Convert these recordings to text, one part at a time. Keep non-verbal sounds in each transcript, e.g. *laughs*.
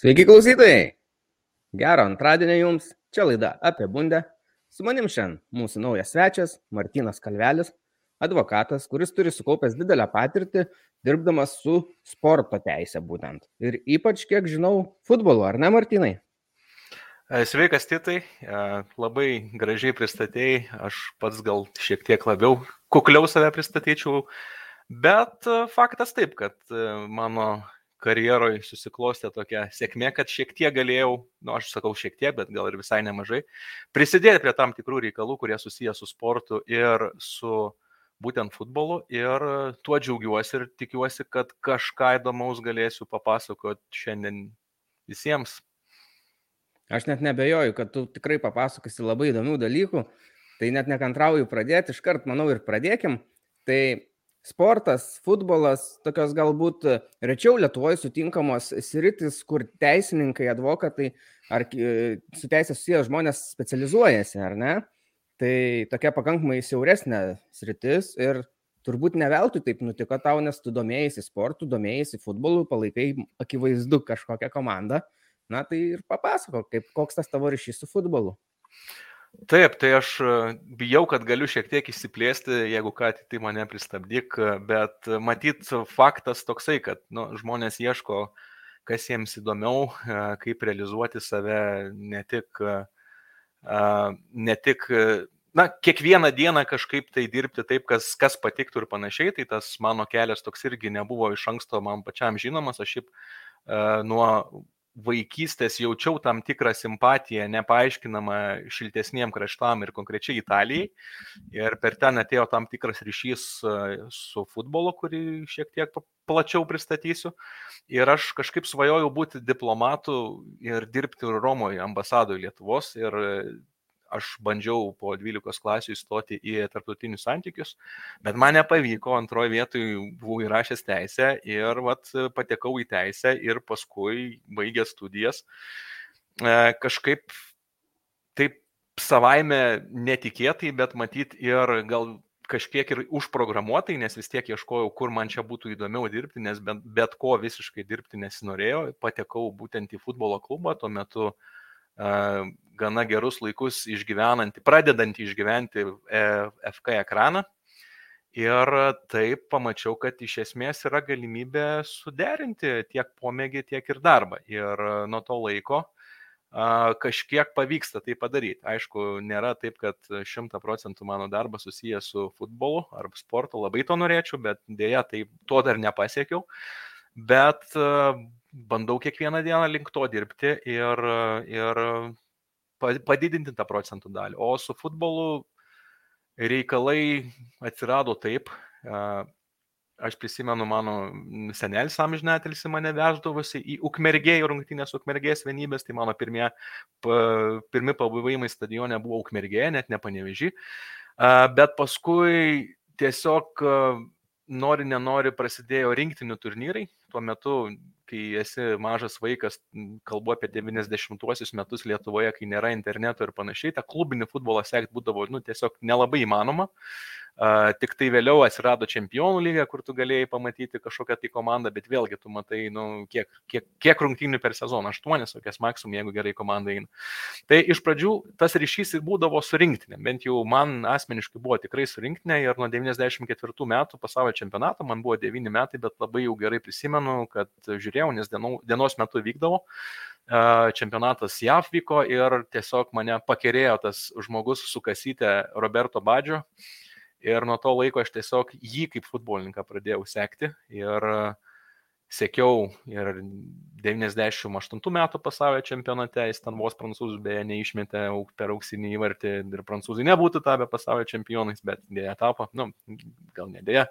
Sveiki klausytojai! Gero antradienio jums, čia laida apie bundę. Su manim šiandien mūsų naujas svečias Martinas Kalvelis, advokatas, kuris turi sukaupęs didelę patirtį dirbdamas su sporto teisė būtent. Ir ypač, kiek žinau, futbolu, ar ne Martinai? E, sveikas, Titai, e, labai gražiai pristatėjai, aš pats gal šiek tiek labiau kukliau save pristatyčiau, bet e, faktas taip, kad mano karjeroje susiklostė tokia sėkmė, kad šiek tiek galėjau, nu aš sakau šiek tiek, bet gal ir visai nemažai, prisidėti prie tam tikrų reikalų, kurie susiję su sportu ir su būtent futbolu. Ir tuo džiaugiuosi ir tikiuosi, kad kažką įdomaus galėsiu papasakoti šiandien visiems. Aš net nebejoju, kad tu tikrai papasakosi labai įdomių dalykų, tai net nekantrauju pradėti, iškart manau ir pradėkim. Tai sportas, futbolas, tokios galbūt rečiau Lietuvoje sutinkamos sritis, kur teisininkai, advokatai ar su teisė susiję žmonės specializuojasi, ar ne? Tai tokia pakankamai siauresnė sritis ir turbūt ne veltui taip nutiko tau, nes tu domėjai sportu, domėjai futbolu, palaikai akivaizdu kažkokią komandą. Na tai ir papasako, kaip, koks tas tavo ryšys su futbolu. Taip, tai aš e, bijau, kad galiu šiek tiek įsiplėsti, jeigu ką, tai mane pristabdyk, bet matyt, faktas toksai, kad nu, žmonės ieško, kas jiems įdomiau, e, kaip realizuoti save ne tik, e, ne tik na, kiekvieną dieną kažkaip tai dirbti taip, kas, kas patiktų ir panašiai, tai tas mano kelias toks irgi nebuvo iš anksto man pačiam žinomas, aš šiaip nuo vaikystės jaučiau tam tikrą simpatiją, nepaaiškinamą šiltesniem kraštam ir konkrečiai Italijai. Ir per ten atėjo tam tikras ryšys e, su futbolu, kurį šiek tiek plačiau pristatysiu. Ir aš kažkaip svajojau būti diplomatu ir dirbti Romoje ambasadoje Lietuvos. Ir aš bandžiau po 12 klasių įstoti į tarptautinius santykius, bet man nepavyko, antroje vietoje buvau įrašęs teisę ir vat, patekau į teisę ir paskui baigęs studijas e, kažkaip taip savaime netikėtai, bet matyt ir gal kažkiek ir užprogramuotai, nes vis tiek ieškojau, kur man čia būtų įdomiau dirbti, nes bet, bet ko visiškai dirbti nesinorėjau. Patekau būtent į futbolo klubą, tuo metu uh, gana gerus laikus išgyvenantį, pradedantį išgyventi e, FK ekraną. Ir taip pamačiau, kad iš esmės yra galimybė suderinti tiek pomėgį, tiek ir darbą. Ir nuo to laiko kažkiek pavyksta tai padaryti. Aišku, nėra taip, kad šimta procentų mano darbas susijęs su futbolu ar sportu, labai to norėčiau, bet dėja, tai to dar nepasiekiau. Bet bandau kiekvieną dieną link to dirbti ir, ir padidinti tą procentų dalį. O su futbolu reikalai atsirado taip. Aš prisimenu, mano senelis amžinatelis mane veždavosi į Ukmergėjų rungtynės Ukmergės vienybės, tai mano pirmie, pirmi pabuvimai stadione buvo Ukmergėje, net ne paneveži. Bet paskui tiesiog nori, nenori prasidėjo rinktinių turnyrai. Tuo metu kai esi mažas vaikas, kalbu apie 90-uosius metus Lietuvoje, kai nėra interneto ir panašiai, tą klubinį futbolą sekti būdavo nu, tiesiog nelabai įmanoma. Uh, tik tai vėliau atsirado čempionų lyga, kur tu galėjai pamatyti kažkokią tai komandą, bet vėlgi tu matai, nu, kiek, kiek, kiek rungtynių per sezoną, aštuonis, kokias maksimum, jeigu gerai komanda eina. Tai iš pradžių tas ryšys būdavo su rinktinė, bent jau man asmeniškai buvo tikrai su rinktinė ir nuo 94 metų pasaulio čempionato, man buvo 9 metai, bet labai jau gerai prisimenu, kad žiūrėjau, nes dienos metu vykdavo čempionatas JAV vyko ir tiesiog mane pakerėjo tas žmogus su kasytė Roberto Badžio. Ir nuo to laiko aš tiesiog jį kaip futbolininką pradėjau sekti ir sekiau ir 98 metų pasaulio čempionate, jis ten vos prancūzų beje neišmetė per auksinį įvartį ir prancūzai nebūtų tapę pasaulio čempionais, bet dėja tapo, nu, gal ne dėja.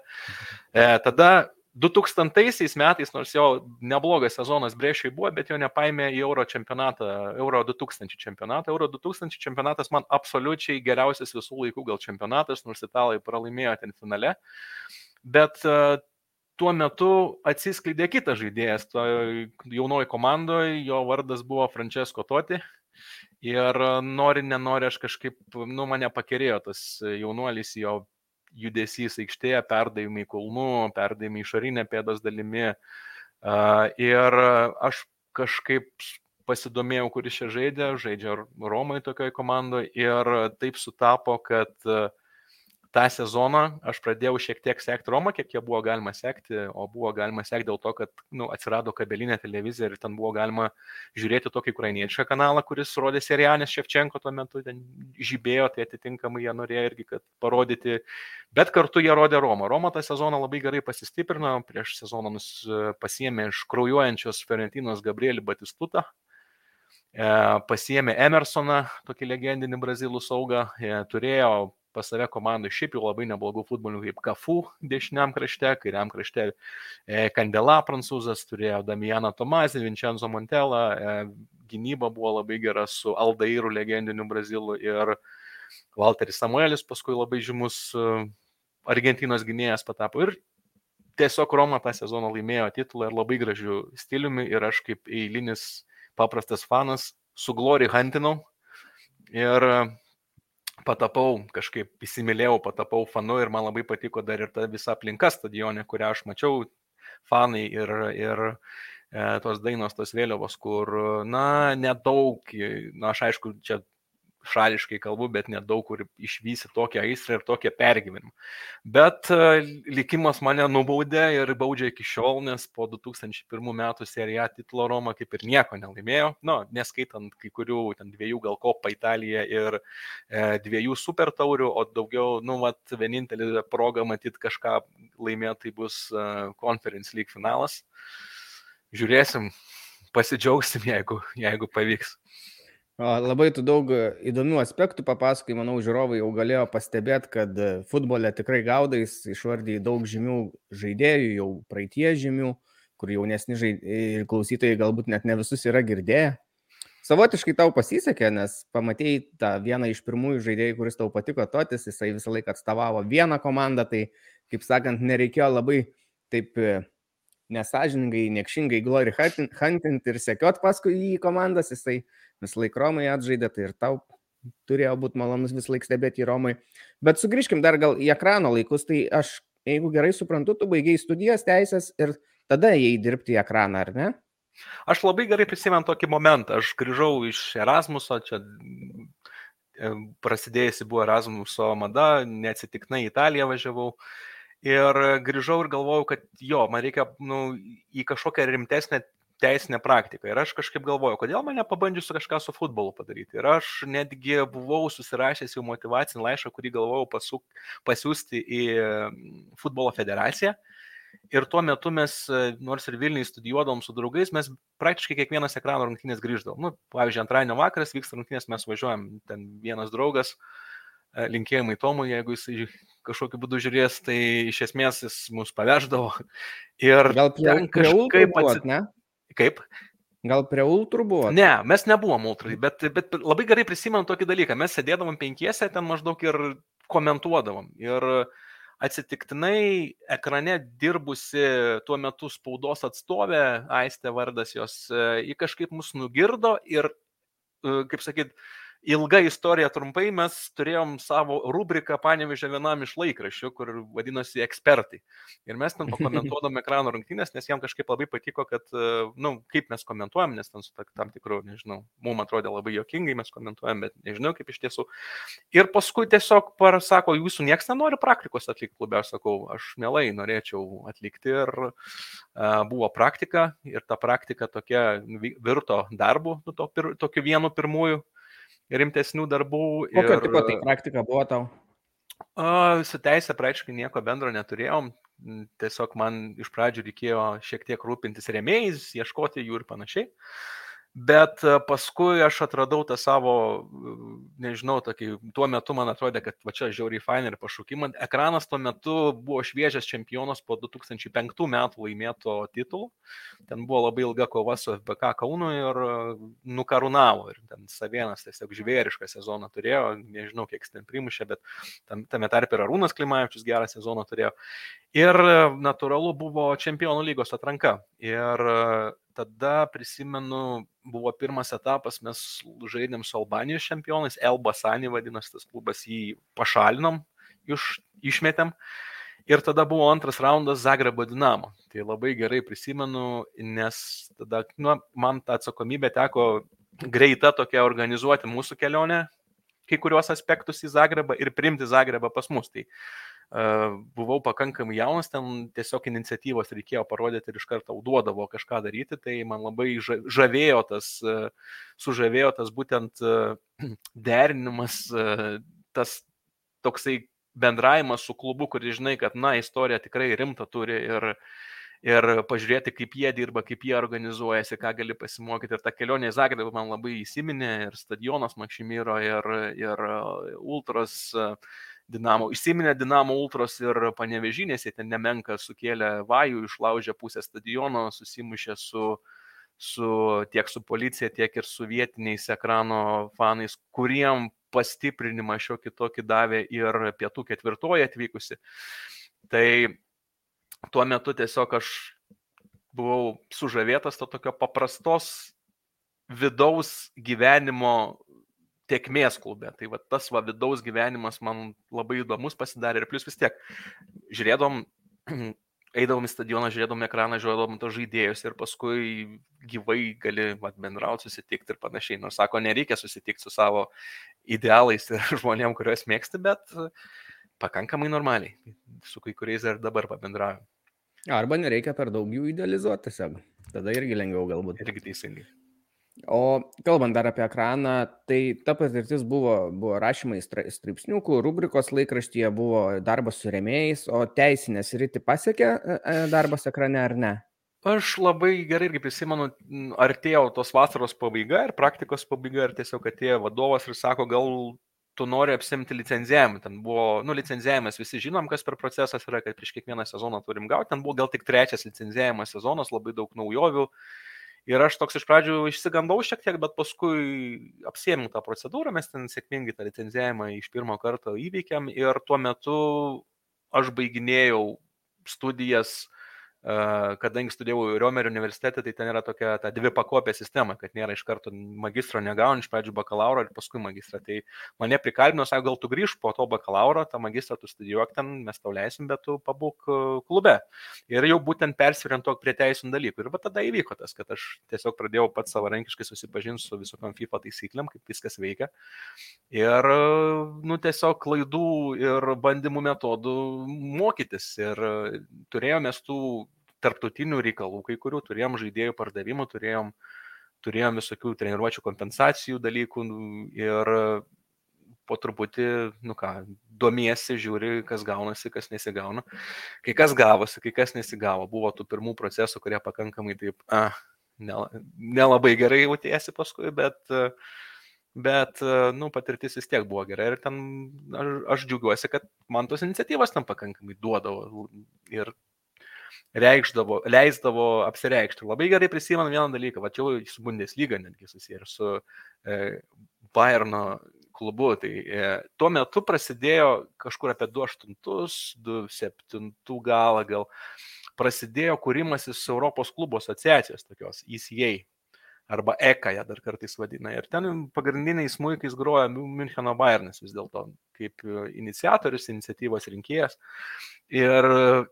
E, tada 2000 metais, nors jo neblogas sezonas briešiai buvo, bet jo nepaėmė į Euro čempionatą, Euro 2000 čempionatą. Euro 2000 čempionatas man absoliučiai geriausias visų laikų gal čempionatas, nors italai pralaimėjo ten finale. Bet uh, tuo metu atsiskleidė kitas žaidėjas, to jaunoji komandoje, jo vardas buvo Francesco Toti. Ir nori, nenori, aš kažkaip, nu, mane pakerėjo tas jaunuolis, jo judesys aikštėje, perdavimai kulnų, perdavimai išorinė pėdos dalimi. Ir aš kažkaip pasidomėjau, kuris čia žaidė, žaidžia Romai tokioje komandoje ir taip sutapo, kad tą sezoną aš pradėjau šiek tiek sekti Romą, kiek jie buvo galima sekti, o buvo galima sekti dėl to, kad nu, atsirado kabelinė televizija ir ten buvo galima žiūrėti tokį ukrainiečią kanalą, kuris rodė serialės Ševčenko tuo metu, ten žibėjo, tai atitinkamai jie norėjo irgi, kad parodyti, bet kartu jie rodė Romą. Roma tą sezoną labai gerai pasistiprino, prieš sezoną pasiemė iš kraujuojančios Ferentinos Gabrielį Batistutą, e, pasiemė Emersoną, tokį legendinį brazilų saugą, e, turėjo pas save komandai šiaip jau labai neblogų futbolininkų kaip Kafu dešiniam krašte, kairiam krašte e, Kandela prancūzas, turėjo Damianą Tomazį, Vincenzo Montela, e, gynyba buvo labai gera su Aldairu legendiniu brazilu ir Walteris Samuelis, paskui labai žymus e, Argentinos gynėjas patapo ir tiesiog Roma tą sezoną laimėjo titulą ir labai gražių stiliumi ir aš kaip eilinis paprastas fanas su Glory Huntinau ir patapau, kažkaip įsimylėjau, patapau fanu ir man labai patiko dar ir ta visa aplinka stadione, kurią aš mačiau, fanai ir, ir e, tos dainos, tos vėliavos, kur, na, nedaug, na, aš aišku, čia šališkai kalbu, bet nedaug kur išvysi tokią aistrą ir tokią pergyvenimą. Bet e, likimas mane nubaudė ir baudžia iki šiol, nes po 2001 metų seriją titulo Roma kaip ir nieko nelaimėjo, nu, neskaitant kai kurių ten dviejų gal kopą Italija ir e, dviejų super taurių, o daugiau, nu, vat, vienintelė proga matyti kažką laimėti, tai bus e, Conference League finalas. Žiūrėsim, pasidžiaugsim, jeigu, jeigu pavyks. Labai tu daug e, įdomių aspektų papasakai, manau, žiūrovai jau galėjo pastebėti, kad e, futbole tikrai gaudais išvardėjai daug žymių žaidėjų, jau praeitie žymių, kur jaunesni žaidėjai, klausytojai galbūt net ne visus yra girdėję. Savotiškai tau pasisekė, nes pamatėjai tą vieną iš pirmųjų žaidėjų, kuris tau patiko, Totis, jisai visą laiką atstovavo vieną komandą, tai, kaip sakant, nereikėjo labai taip nesažiningai, niekšingai Glory Hunting ir sekiot paskui jį komandas, jisai visą laiką Romai atžaidė, tai ir tau turėjo būti malonus visą laiką stebėti į Romai. Bet sugrįžkim dar gal į ekrano laikus, tai aš, jeigu gerai suprantu, tu baigiai studijas teisės ir tada jai dirbti į ekraną, ar ne? Aš labai gerai prisimenu tokį momentą. Aš grįžau iš Erasmuso, čia e, prasidėjusi buvo Erasmuso mada, neatsitiknai į Italiją važiavau. Ir grįžau ir galvojau, kad jo, man reikia nu, į kažkokią rimtesnę teisinę praktiką. Ir aš kažkaip galvojau, kodėl mane pabandžius kažką su futbolu padaryti. Ir aš netgi buvau susirašęs jau motivacinį laišką, kurį galvojau pasuk, pasiūsti į futbolo federaciją. Ir tuo metu mes, nors ir Vilniui studijuodom su draugais, mes praktiškai kiekvienas ekrano rungtynės grįždavom. Nu, pavyzdžiui, antradienio vakaras vyksta rungtynės, mes važiuojam, ten vienas draugas, e, linkėjimai Tomui, jeigu jis kažkokiu būdu žiūrės, tai iš esmės jis mus paveždavo. *laughs* Ir Gal prie, kažkaip pats... ne? Kaip? Gal prie ultrų buvo? Ne, mes nebuvom ultrai, bet, bet labai gerai prisimenu tokį dalyką. Mes sėdėdavom penkiese ten maždaug ir komentuodavom. Ir atsitiktinai ekrane dirbusi tuo metu spaudos atstovė, Aistė vardas jos, ji kažkaip mus nugirdo ir, kaip sakyt, ilga istorija trumpai, mes turėjom savo rubriką panevežę vienam iš laikraščių, kur vadinosi ekspertai. Ir mes ten *laughs* pakomentuodom ekrano rungtynės, nes jam kažkaip labai patiko, kad, na, nu, kaip mes komentuojam, nes ten su tam tikru, nežinau, mums atrodė labai jokingai mes komentuojam, bet nežinau kaip iš tiesų. Ir paskui tiesiog pasako, jūsų niekas nenori praktikos atlikti klube, aš sakau, aš mielai norėčiau atlikti ir uh, buvo praktika ir ta praktika tokia virto darbu, nu, to, pir, tokiu vienu pirmųjų rimtesnių darbų. Kokio ir... tipo tai praktika buvo tau? O, su teisė praktiškai nieko bendro neturėjom. Tiesiog man iš pradžių reikėjo šiek tiek rūpintis remėjais, ieškoti jų ir panašiai. Uh, Bet e, paskui aš atradau tą savo, nežinau, tokį, tuo metu man atrodė, kad va čia žiauriai fain ir pašaukimą. Ekranas tuo metu buvo šviežias čempionas po 2005 metų laimėto titulo. Ten buvo labai ilga kova su FBK Kaunu ir e, nukarūnavo. Ir ten Savienas tiesiog žvėrišką sezoną turėjo, nežinau, kiek ten primušė, bet tam, tame tarp ir Arūnas Klimavičius gerą sezoną turėjo. Ir e, natūralu buvo čempionų lygos atranka. Ir tada prisimenu, buvo pirmas etapas, mes žaidėm su Albanijos čempionais, El Basani vadinasi tas klubas, jį pašalinom, iš, išmetėm. Ir tada buvo antras raundas Zagrebo Dinamo. Tai labai gerai prisimenu, nes tada nu, man tą atsakomybę teko greita tokia organizuoti mūsų kelionę, kai kuriuos aspektus į Zagrebą ir priimti Zagrebą pas mus. Tai buvau pakankamai jaunas, ten tiesiog iniciatyvos reikėjo parodyti ir iš karto duodavo kažką daryti, tai man labai žavėjo tas, uh, sužavėjo tas būtent uh, *clears throat* derinimas, tas toksai bendravimas su klubu, kuris žinai, kad, na, istorija tikrai rimta turi ir, ir pažiūrėti, kaip jie dirba, kaip jie organizuojasi, ką gali pasimokyti. Ir ta kelionė į Zagrebą man labai įsiminė, ir stadionas Makšymyro, ir, ir Ultros Dinamo. Įsiminė Dinamo Ultros ir panevežinės, jie ten nemenka sukėlė vajų, išlaužė pusę stadiono, susimušė su, su, tiek su policija, tiek ir su vietiniais ekrano fanais, kuriem pastiprinimą šiokį tokį davė ir pietų ketvirtoji atvykusi. Tai tuo metu tiesiog aš buvau sužavėtas to tokio paprastos vidaus gyvenimo tiekmės klube. Tai va tas va vidaus gyvenimas man labai įdomus pasidarė ir plus vis tiek žiūrėdom *clears throat* eidavom į stadioną, žiūrėdavom ekraną, žiūrėdavom tos žaidėjus ir paskui gyvai gali vat, bendrauti, susitikti ir panašiai. Nors sako, nereikia susitikti su savo idealais ir *laughs* žmonėm, kuriuos mėgsti, bet pakankamai normaliai. Su kai kuriais ir dabar pabendrauju. Arba nereikia per daug jų idealizuoti tiesiog. Tada irgi lengviau galbūt. Irgi teisingai. O kalbant dar apie ekraną, tai ta patirtis buvo, buvo rašymai straipsniukų, rubrikos laikraštyje buvo darbas su remėjais, o teisinės rytį pasiekė e, e, darbas ekrane ar ne? Aš labai gerai irgi prisimenu, artėjo tos vasaros pabaiga ir praktikos pabaiga ir tiesiog atėjo vadovas ir sako, gal tu nori apsimti licenzijavimą. Ten buvo, nu, licenzijavimas visi žinom, kas per procesas yra, kad prieš kiekvieną sezoną turim gauti. Ten buvo gal tik trečias licenzijavimas sezonas, labai daug naujovių. Ir aš toks iš pradžių išsigandau šiek tiek, bet paskui apsėmiau tą procedūrą, mes ten sėkmingai tą licenzijavimą iš pirmo karto įveikėm ir tuo metu aš baiginėjau studijas kadangi studijavau Riomerio universitete, tai ten yra tokia ta dvi pakopė sistema, kad nėra iš karto magistro negauni, iš pradžių bakalauro ir paskui magistrą. Tai mane prikalbino, sako, gal tu grįž po to bakalauro, tą magistrą tu studijuok ten, mes tau leisim, bet tu pabūk klube. Ir jau būtent persirientuok prie teisinių dalykų. Ir va tada įvyko tas, kad aš tiesiog pradėjau pats savarankiškai susipažinti su visokiam FIFA taisyklėm, kaip viskas veikia. Ir, nu, tiesiog klaidų ir bandymų metodų mokytis. Ir turėjome tų tarptautinių reikalų, kai kurių turėjom žaidėjų pardavimų, turėjom, turėjom visokių treniruočio kompensacijų dalykų nu, ir po truputį, nu ką, domiesi, žiūri, kas gaunasi, kas nesigauna. Kai kas gavosi, kai kas nesigavo. Buvo tų pirmų procesų, kurie pakankamai taip, ah, nelabai gerai jautėsi paskui, bet, bet, nu, patirtis vis tiek buvo gera ir ten aš, aš džiaugiuosi, kad man tos iniciatyvas tam pakankamai duodavo ir reikšdavo, leisdavo apsireikšti. Labai gerai prisimenu vieną dalyką, va čia jau su Bundesliga netgi susiję ir su e, Bayerno klubu. Tai e, tuo metu prasidėjo kažkur apie 2008, 2007 galą gal prasidėjo kūrimasis Europos klubo asociacijos tokios ECA arba ECA ją dar kartais vadina. Ir ten pagrindiniais muikais groja Müncheno Bayernas vis dėlto, kaip iniciatorius, iniciatyvos rinkėjas. Ir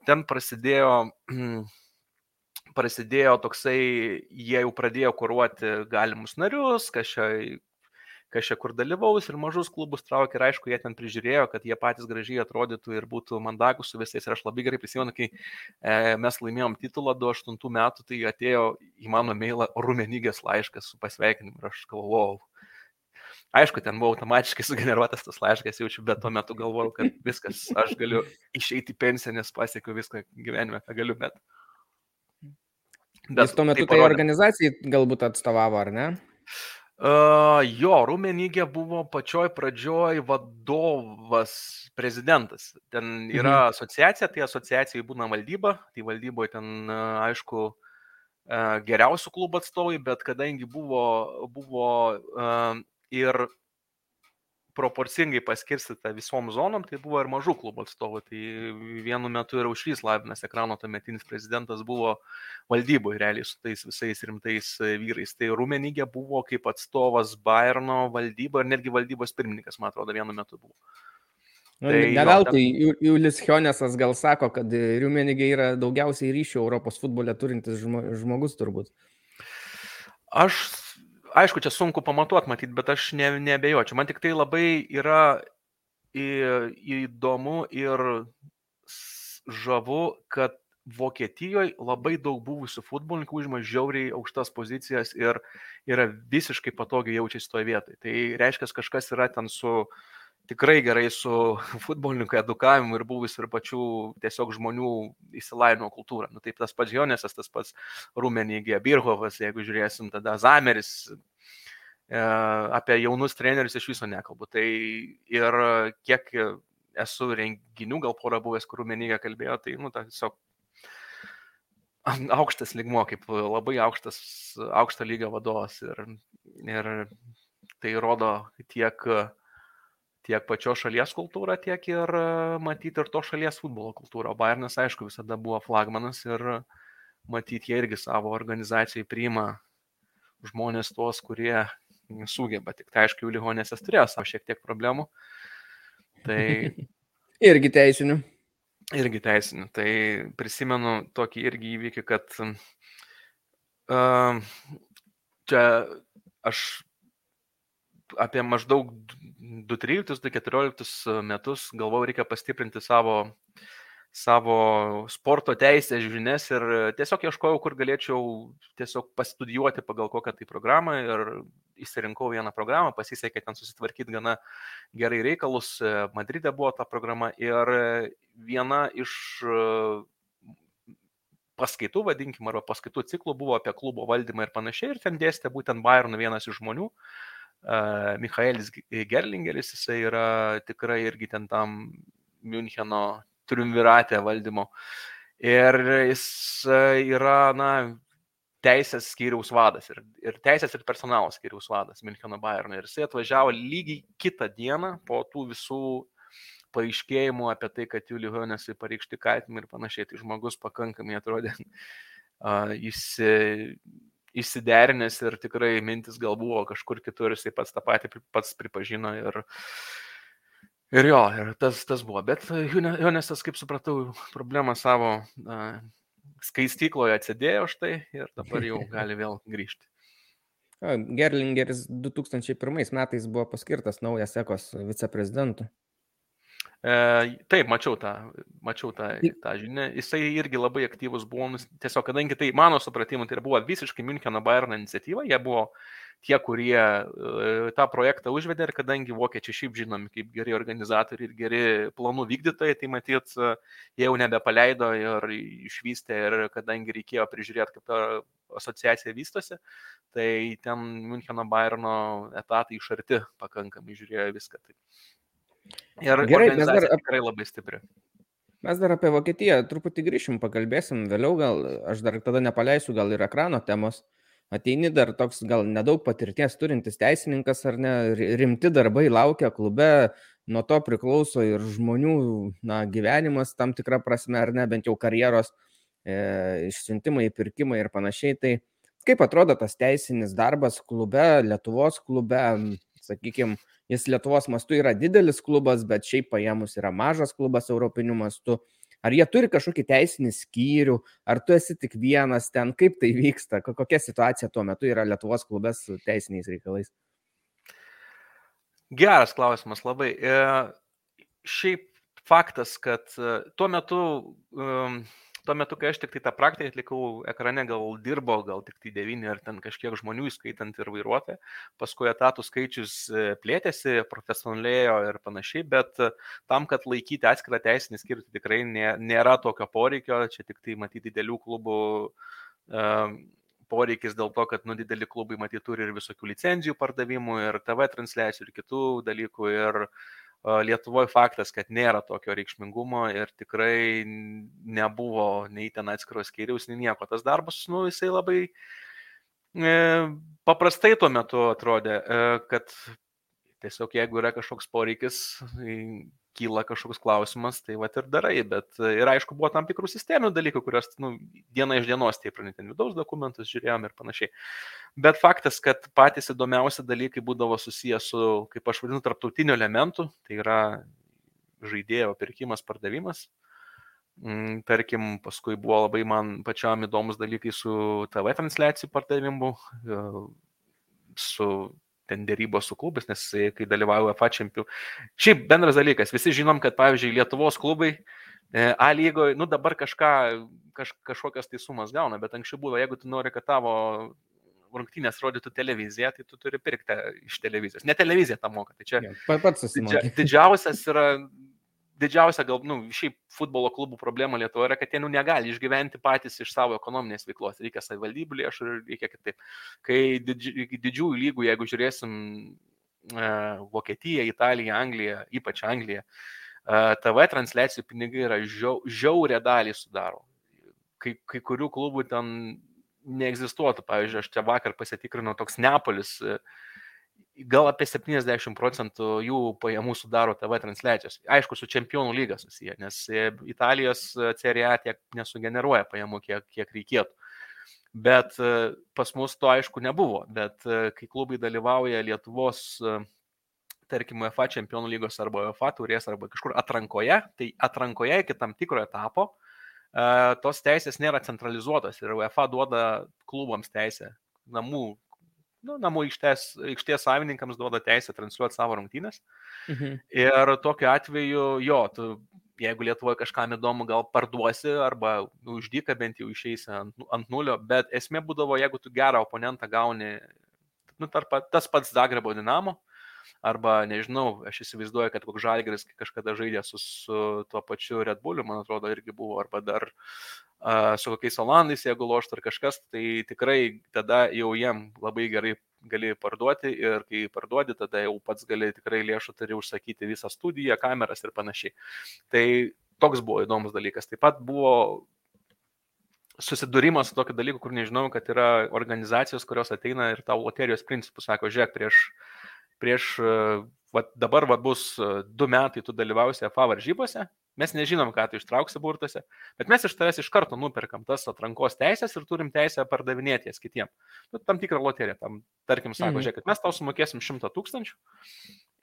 ten prasidėjo *clears throat* prasidėjo toksai, jie jau pradėjo kuruoti galimus narius, kas čia kas čia kur dalyvaus ir mažus klubus traukia ir aišku, jie ten prižiūrėjo, kad jie patys gražiai atrodytų ir būtų mandagus su visais. Ir aš labai gerai prisimenu, kai e, mes laimėjom titulą 28 metų, tai atėjo į mano mailą rumenygės laiškas su pasveikinimu ir aš galvojau. Aišku, ten buvo automatiškai *laughs* sugeneruotas tas laiškas, jaučiu, bet tuo metu galvojau, kad viskas, aš galiu išeiti į pensiją, nes pasiekiau viską gyvenime, ką galiu, bet... Bet Jis tuo metu tai, tai organizacijai galbūt atstovavo, ar ne? Uh, jo, Rumenygė buvo pačioj pradžioj vadovas, prezidentas. Ten yra mhm. asociacija, tai asociacijai būna valdyba, tai valdyboje ten, aišku, geriausių klubų atstovai, bet kadangi buvo, buvo uh, ir proporcingai paskirstyta visom zonom, tai buvo ir mažų klubų atstovų. Tai vienu metu ir Aušrys Lavinas, ekrano tuometinis prezidentas, buvo valdyboje realiai su tais visais rimtais vyrais. Tai Rumenygė buvo kaip atstovas Bayerno valdybo ir netgi valdybos pirmininkas, man atrodo, vienu metu buvo. Nu, tai ne veltui, ten... Julius Hionesas gal sako, kad Riumenigė yra daugiausiai ryšių Europos futbole turintis žmogus turbūt. Aš, aišku, čia sunku pamatuoti, matyti, bet aš ne, nebejočiau. Man tik tai labai yra į, įdomu ir žavu, kad Vokietijoje labai daug buvusių futbolininkų užima žiauriai aukštas pozicijas ir yra visiškai patogiai jaučiasi toje vietoje. Tai reiškia, kažkas yra ten su tikrai gerai su *laughs* futbolininkų edukavimu ir buvusių ir pačių tiesiog žmonių įsilavinimo kultūra. Nu, taip tas pats Jonesas, tas pats Rumenygė, Birhovas, jeigu žiūrėsim, tada Zameris, e, apie jaunus trenerius iš viso nekalbu. Tai ir kiek esu renginių, gal porą buvęs, kur Rumenygė kalbėjo, tai, nu, ta tiesiog aukštas ligmo, kaip labai aukštas, aukšto lygio vadovas. Ir, ir tai rodo tiek, tiek pačios šalies kultūrą, tiek ir matyti ir to šalies futbolo kultūrą. Bayernas, aišku, visada buvo flagmanas ir matyti jie irgi savo organizacijai priima žmonės tuos, kurie sugeba. Tik tai, aišku, jų ligonėse turėjo savo šiek tiek problemų. Tai... *laughs* irgi teisinių irgi teisinių. Tai prisimenu tokį irgi įvykį, kad uh, čia aš apie maždaug 2013-2014 metus galvojau, reikia pastiprinti savo savo sporto teisės žinias ir tiesiog ieškojau, kur galėčiau tiesiog pastudijuoti pagal kokią tai programą ir įsirinkau vieną programą, pasisekė ten susitvarkyti gana gerai reikalus, Madride buvo ta programa ir viena iš paskaitų, vadinkim, arba paskaitų ciklų buvo apie klubo valdymą ir panašiai ir ten dėstė būtent Bayerno vienas iš žmonių, uh, Michaelis Gerlingeris, jisai yra tikrai irgi ten tam Müncheno triumviratė valdymo. Ir jis yra, na, teisės skyriaus vadas ir, ir teisės ir personalo skyriaus vadas Milkino Bayerno. Ir jisai atvažiavo lygiai kitą dieną po tų visų paaiškėjimų apie tai, kad Juliu Honesui pareikšti kaltinimai ir panašiai. Tai žmogus pakankamai atrodė *laughs* uh, įsi, įsiderinęs ir tikrai mintis gal buvo kažkur kitur, jisai pats tą patį pats pripažino ir Ir jo, ir tas, tas buvo. Bet Jonesas, kaip supratau, problemą savo uh, skaistykloje atsidėjo štai ir dabar jau *laughs* gali vėl grįžti. Gerlingeris 2001 metais buvo paskirtas naujas ekos viceprezidentu. E, taip, mačiau tą, mačiau tą, tą žinią. Jisai irgi labai aktyvus buvo, tiesiog kadangi tai mano supratimu, tai buvo visiškai Müncheno Bayerno iniciatyva, jie buvo tie, kurie e, tą projektą užvedė ir kadangi vokiečiai šiaip žinomi kaip geri organizatoriai ir geri planų vykdytojai, tai matyt, e, jie jau nebepaleido ir išvystė ir kadangi reikėjo prižiūrėti, kaip ta asociacija vystosi, tai ten Müncheno Bayerno etatai iš arti pakankamai žiūrėjo viską. Tai. Ir Gerai, organizacija dar... tikrai labai stipri. Mes dar apie Vokietiją truputį grįšim, pakalbėsim vėliau, gal aš dar tada nepaleisiu gal ir ekrano temos. Ateini dar toks gal nedaug patirties turintis teisininkas ar ne, rimti darbai laukia klube, nuo to priklauso ir žmonių na, gyvenimas tam tikrą prasme, ar ne, bent jau karjeros e, išsiuntimai, pirkimai ir panašiai. Tai kaip atrodo tas teisinis darbas klube, Lietuvos klube, sakykime, jis Lietuvos mastu yra didelis klubas, bet šiaip paėmus yra mažas klubas europiniu mastu. Ar jie turi kažkokį teisinį skyrių, ar tu esi tik vienas ten, kaip tai vyksta, kokia situacija tuo metu yra Lietuvos klubės su teisiniais reikalais? Geras klausimas labai. E, šiaip faktas, kad e, tuo metu um, tuo metu, kai aš tik tai tą praktiką atlikau, ekrane gal dirbo, gal tik tai devyni ar ten kažkiek žmonių, įskaitant ir vairuotoją. Paskui etatų skaičius e, plėtėsi, profesionalėjo ir panašiai, bet e, tam, kad laikyti atskirą teisinį skirtį, tikrai nėra tokio poreikio, čia tik tai matyti didelių klubų um, poreikis dėl to, kad nu, dideli klubai matyti turi ir visokių licenzijų pardavimų, ir TV transliacijų, ir kitų dalykų. Ir Lietuvoje faktas, kad nėra tokio reikšmingumo ir tikrai nebuvo nei ten atskiros skyriaus, nei nieko. Tas darbas, nu, jisai labai e, paprastai tuo metu atrodė, e, kad tiesiog jeigu yra kažkoks poreikis, kyla kažkoks klausimas, tai va ir darai, bet ir aišku, buvo tam tikrų sisteminių dalykų, kurios nu, diena iš dienos stiprinti, ten vidaus dokumentus žiūrėjom ir panašiai. Bet faktas, kad patys įdomiausi dalykai būdavo susijęs su, kaip aš vadinu, tarptautiniu elementu, tai yra žaidėjo pirkimas, pardavimas. Mm, tarkim, paskui buvo labai man pačiam įdomus dalykai su TV transliacijų pardavimu, e, su ten dėrybos su klubais, nes kai dalyvauja FA čempių. Šiaip bendras dalykas, visi žinom, kad pavyzdžiui Lietuvos klubai e, A lygoje, nu dabar kažką, kaž, kažkokias tai sumas gauna, bet anksčiau buvo, jeigu tu nori, kad tavo rungtynės rodytų televiziją, tai tu turi pirkti iš televizijos. Ne televizija tą moka, tai čia ja, pats susimokė. Didžia, *laughs* didžiausias yra didžiausia, gal, nu, šiaip futbolo klubų problema Lietuvoje yra, kad jie nu, negali išgyventi patys iš savo ekonominės veiklos. Reikia savivaldybių lėšų ir reikia kitaip. Kai didži, didžiųjų lygų, jeigu žiūrėsim e, Vokietiją, Italiją, Angliją, ypač Angliją, e, TV transliacijų pinigai yra žiau, žiaurė dalį sudaro. Kai, kai kurių klubų ten neegzistuotų. Pavyzdžiui, aš čia vakar pasitikrinau toks Neapolis. E, gal apie 70 procentų jų pajamų sudaro TV transliacijos. Aišku, su čempionų lyga susiję, nes e, Italijos Serie A tiek nesugeneruoja pajamų, kiek, kiek reikėtų. Bet e, pas mus to aišku nebuvo, bet e, kai klubai dalyvauja Lietuvos, tarkim, UEFA čempionų lygos arba UEFA turės arba kažkur atrankoje, tai atrankoje iki tam tikro etapo tos teisės nėra centralizuotos ir UEFA duoda klubams teisę namų nu, namų aikštės, aikštės savininkams duoda teisę transliuoti savo rungtynės. Mhm. Ir tokiu atveju, jo, tu, jeigu Lietuvoje kažkam įdomu, gal parduosi arba uždyka bent jau išeisi ant, ant nulio, bet esmė būdavo, jeigu tu gerą oponentą gauni, nu, tarp, tas pats Zagrebo dinamo, arba nežinau, aš įsivaizduoju, kad koks žalgeris kažkada žaidė su, su tuo pačiu Red Bulliu, man atrodo, irgi buvo, arba dar su kokiais Olandais, jeigu loštų ar kažkas, tai tikrai tada jau jiem labai gerai gali parduoti ir kai parduodi, tada jau pats gali tikrai lėšų turi užsakyti visą studiją, kameras ir panašiai. Tai toks buvo įdomus dalykas. Taip pat buvo susidūrimas su tokiu dalyku, kur nežinau, kad yra organizacijos, kurios ateina ir tau loterijos principus sako, žiūrėk, prieš, prieš va, dabar va, bus du metai tu dalyvausi FA varžybose, Mes nežinom, ką tu ištrauksi burtuose, bet mes iš tavęs iš karto nuperkam tas atrankos teisės ir turim teisę pardavinėti jas kitiem. Nu, tam tikrą loteriją, tam, tarkim, sako, mhm. žiūrėk, mes tau sumokėsim 100 tūkstančių.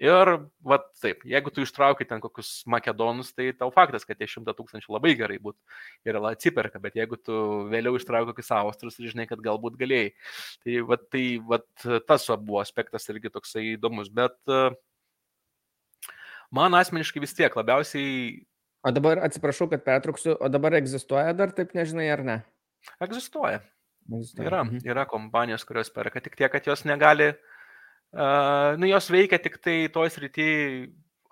Ir, va taip, jeigu tu ištraukai ten kokius makedonus, tai tau faktas, kad tie 100 tūkstančių labai gerai būtų ir atsiperka, bet jeigu tu vėliau ištraukai kokius austrus ir žinai, kad galbūt galėjai. Tai, va, tai va, tas buvo aspektas irgi toksai įdomus, bet man asmeniškai vis tiek labiausiai O dabar atsiprašau, kad pertrauksiu, o dabar egzistuoja dar taip nežinai ar ne? Egzistuoja. egzistuoja. Yra, mhm. yra kompanijos, kurios perka, tik tiek, kad jos negali, uh, nu jos veikia tik tai toj srity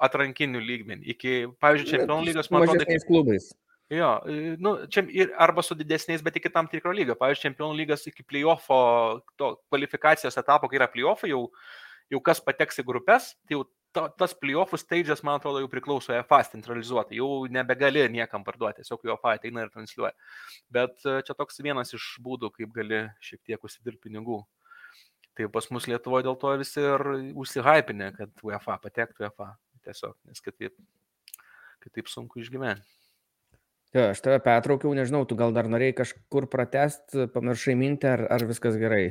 atrankinių lygmenį. Iki, pavyzdžiui, čempionų lygos, man atrodo, iki klubais. Jo, nu, čia ir arba su didesniais, bet iki tam tikro lygio. Pavyzdžiui, čempionų lygas iki playoffo, to kvalifikacijos etapo, kai yra playoffai, jau, jau kas pateks į grupės, tai jau to, tas playoffų stage'as, man atrodo, jau priklauso EFA centralizuotai, jau nebegali niekam parduoti, tiesiog jo EFA ateina ir transliuoja. Bet e, čia toks vienas iš būdų, kaip gali šiek tiek užsidirbti pinigų. Tai pas mus Lietuvoje dėl to visi ir užsihypinė, kad UEFA patektų UEFA. Tiesiog, nes kitaip, kitaip sunku išgyventi. Jo, aš tave pertraukiau, nežinau, tu gal dar norėjai kažkur pratest, pamiršai mintį, ar, ar viskas gerai?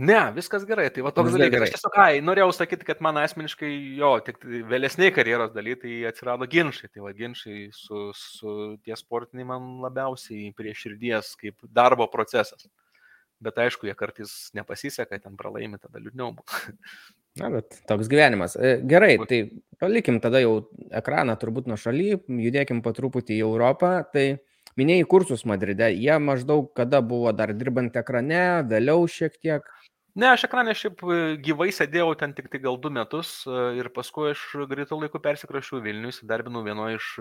Ne, viskas gerai. Tai va toks dalykas. Aš tiesiog, ai, norėjau sakyti, kad man asmeniškai, jo, tik vėlesniai karjeros daly, tai atsirado ginčiai. Tai va ginčiai su, su tie sportiniai man labiausiai prie širdies kaip darbo procesas. Bet aišku, jie kartais nepasiseka, ten pralaimi, tada liūdniau būtų. *laughs* Na, bet toks gyvenimas. E, gerai, tai palikim tada jau ekraną turbūt nuo šaly, judėkim po truputį į Europą. Tai minėjai kursus Madride, jie maždaug kada buvo dar dirbant ekrane, vėliau šiek tiek. Ne, aš ekranė šiaip e, gyvai sėdėjau ten tik tai gal du metus e, ir paskui aš greitų laikų persikrašiau Vilnius, darbinau vienoje iš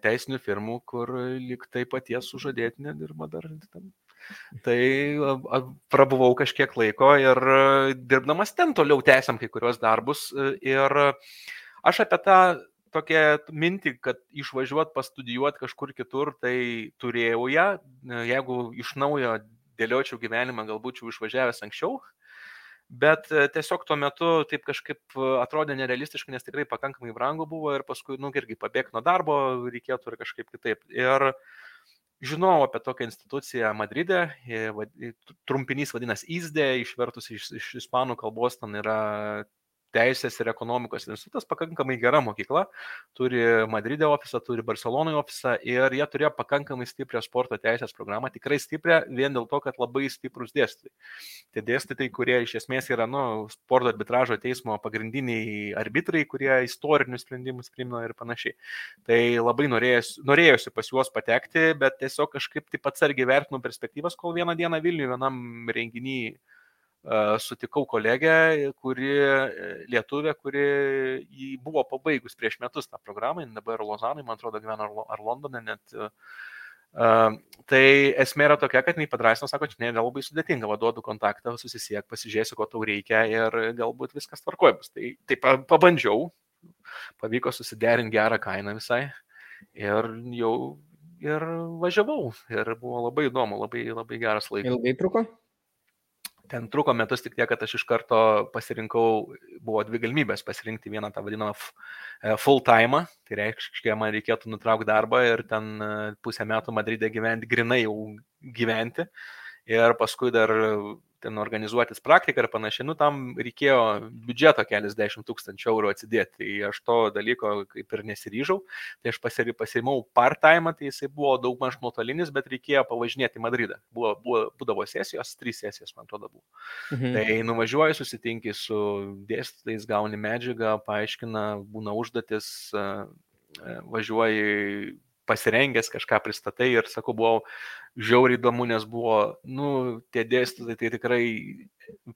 teisinių firmų, kur lyg tai paties sužadėtinė dirba dar ten. Tai prabuvau kažkiek laiko ir dirbdamas ten toliau tęsiam kai kurios darbus. Ir aš apie tą tokią mintį, kad išvažiuot pastudijuoti kažkur kitur, tai turėjau ją. Jeigu iš naujo dėliočiau gyvenimą, galbūt jau išvažiavęs anksčiau, bet e, tiesiog tuo metu taip kažkaip e, atrodė nerealistiškai, nes tikrai pakankamai brangu buvo ir paskui, nu, irgi pabėgti nuo darbo reikėtų ir kažkaip kitaip. Ir žinojau apie tokią instituciją Madride, trumpinys vadinasi ISDE, išvertus iš, iš ispanų kalbos ten yra teisės ir ekonomikos institutas, pakankamai gera mokykla, turi Madride ofisą, turi Barcelonoje ofisą ir jie turėjo pakankamai stiprią sporto teisės programą, tikrai stiprią vien dėl to, kad labai stiprus dėstytojai. Tie dėstytojai, kurie iš esmės yra nu, sporto arbitražo teismo pagrindiniai arbitrai, kurie istorinius sprendimus priimino ir panašiai. Tai labai norėjusi, norėjusi pas juos patekti, bet tiesiog kažkaip taip atsargiai vertinu perspektyvas, kol vieną dieną Vilniuje vienam renginyje sutikau kolegę, kuri lietuvė, kuri buvo pabaigus prieš metus tą programą, dabar Lozanai, man atrodo, gyvena ar Londone net. Uh, tai esmė yra tokia, kad jinai padrasino, sako, čia nėra labai sudėtinga, vaduodu kontaktą, susisiek, pasižiūrėsiu, ko tau reikia ir galbūt viskas tvarkoja bus. Tai, tai pabandžiau, pavyko susiderinti gerą kainą visai ir jau ir važiavau ir buvo labai įdomu, labai, labai geras laikas. Ilgai truko? Ten truko metus tik tiek, kad aš iš karto pasirinkau, buvo dvi galimybės pasirinkti vieną tą vadinamą e, full time, tai reiškia, man reikėtų nutraukti darbą ir ten e, pusę metų Madride gyventi, grinai jau gyventi. Ir paskui dar ten organizuotis praktiką ir panašiai, nu tam reikėjo biudžeto keliasdešimt tūkstančių eurų atsidėti. Tai aš to dalyko kaip ir nesiryžau. Tai aš pasirimau part-time, tai jisai buvo daug maž nuotolinis, bet reikėjo pavažinėti į Madridą. Buvo, buvo, būdavo sesijos, trys sesijos, man atrodo, buvo. Mhm. Tai nuvažiuoji, susitinki su dėstytais, gauni medžiagą, paaiškina, būna užduotis, važiuoji pasirengęs, kažką pristatai ir sakau, buvau žiauriai įdomu, nes buvo, nu, tie dėstytojai tai tikrai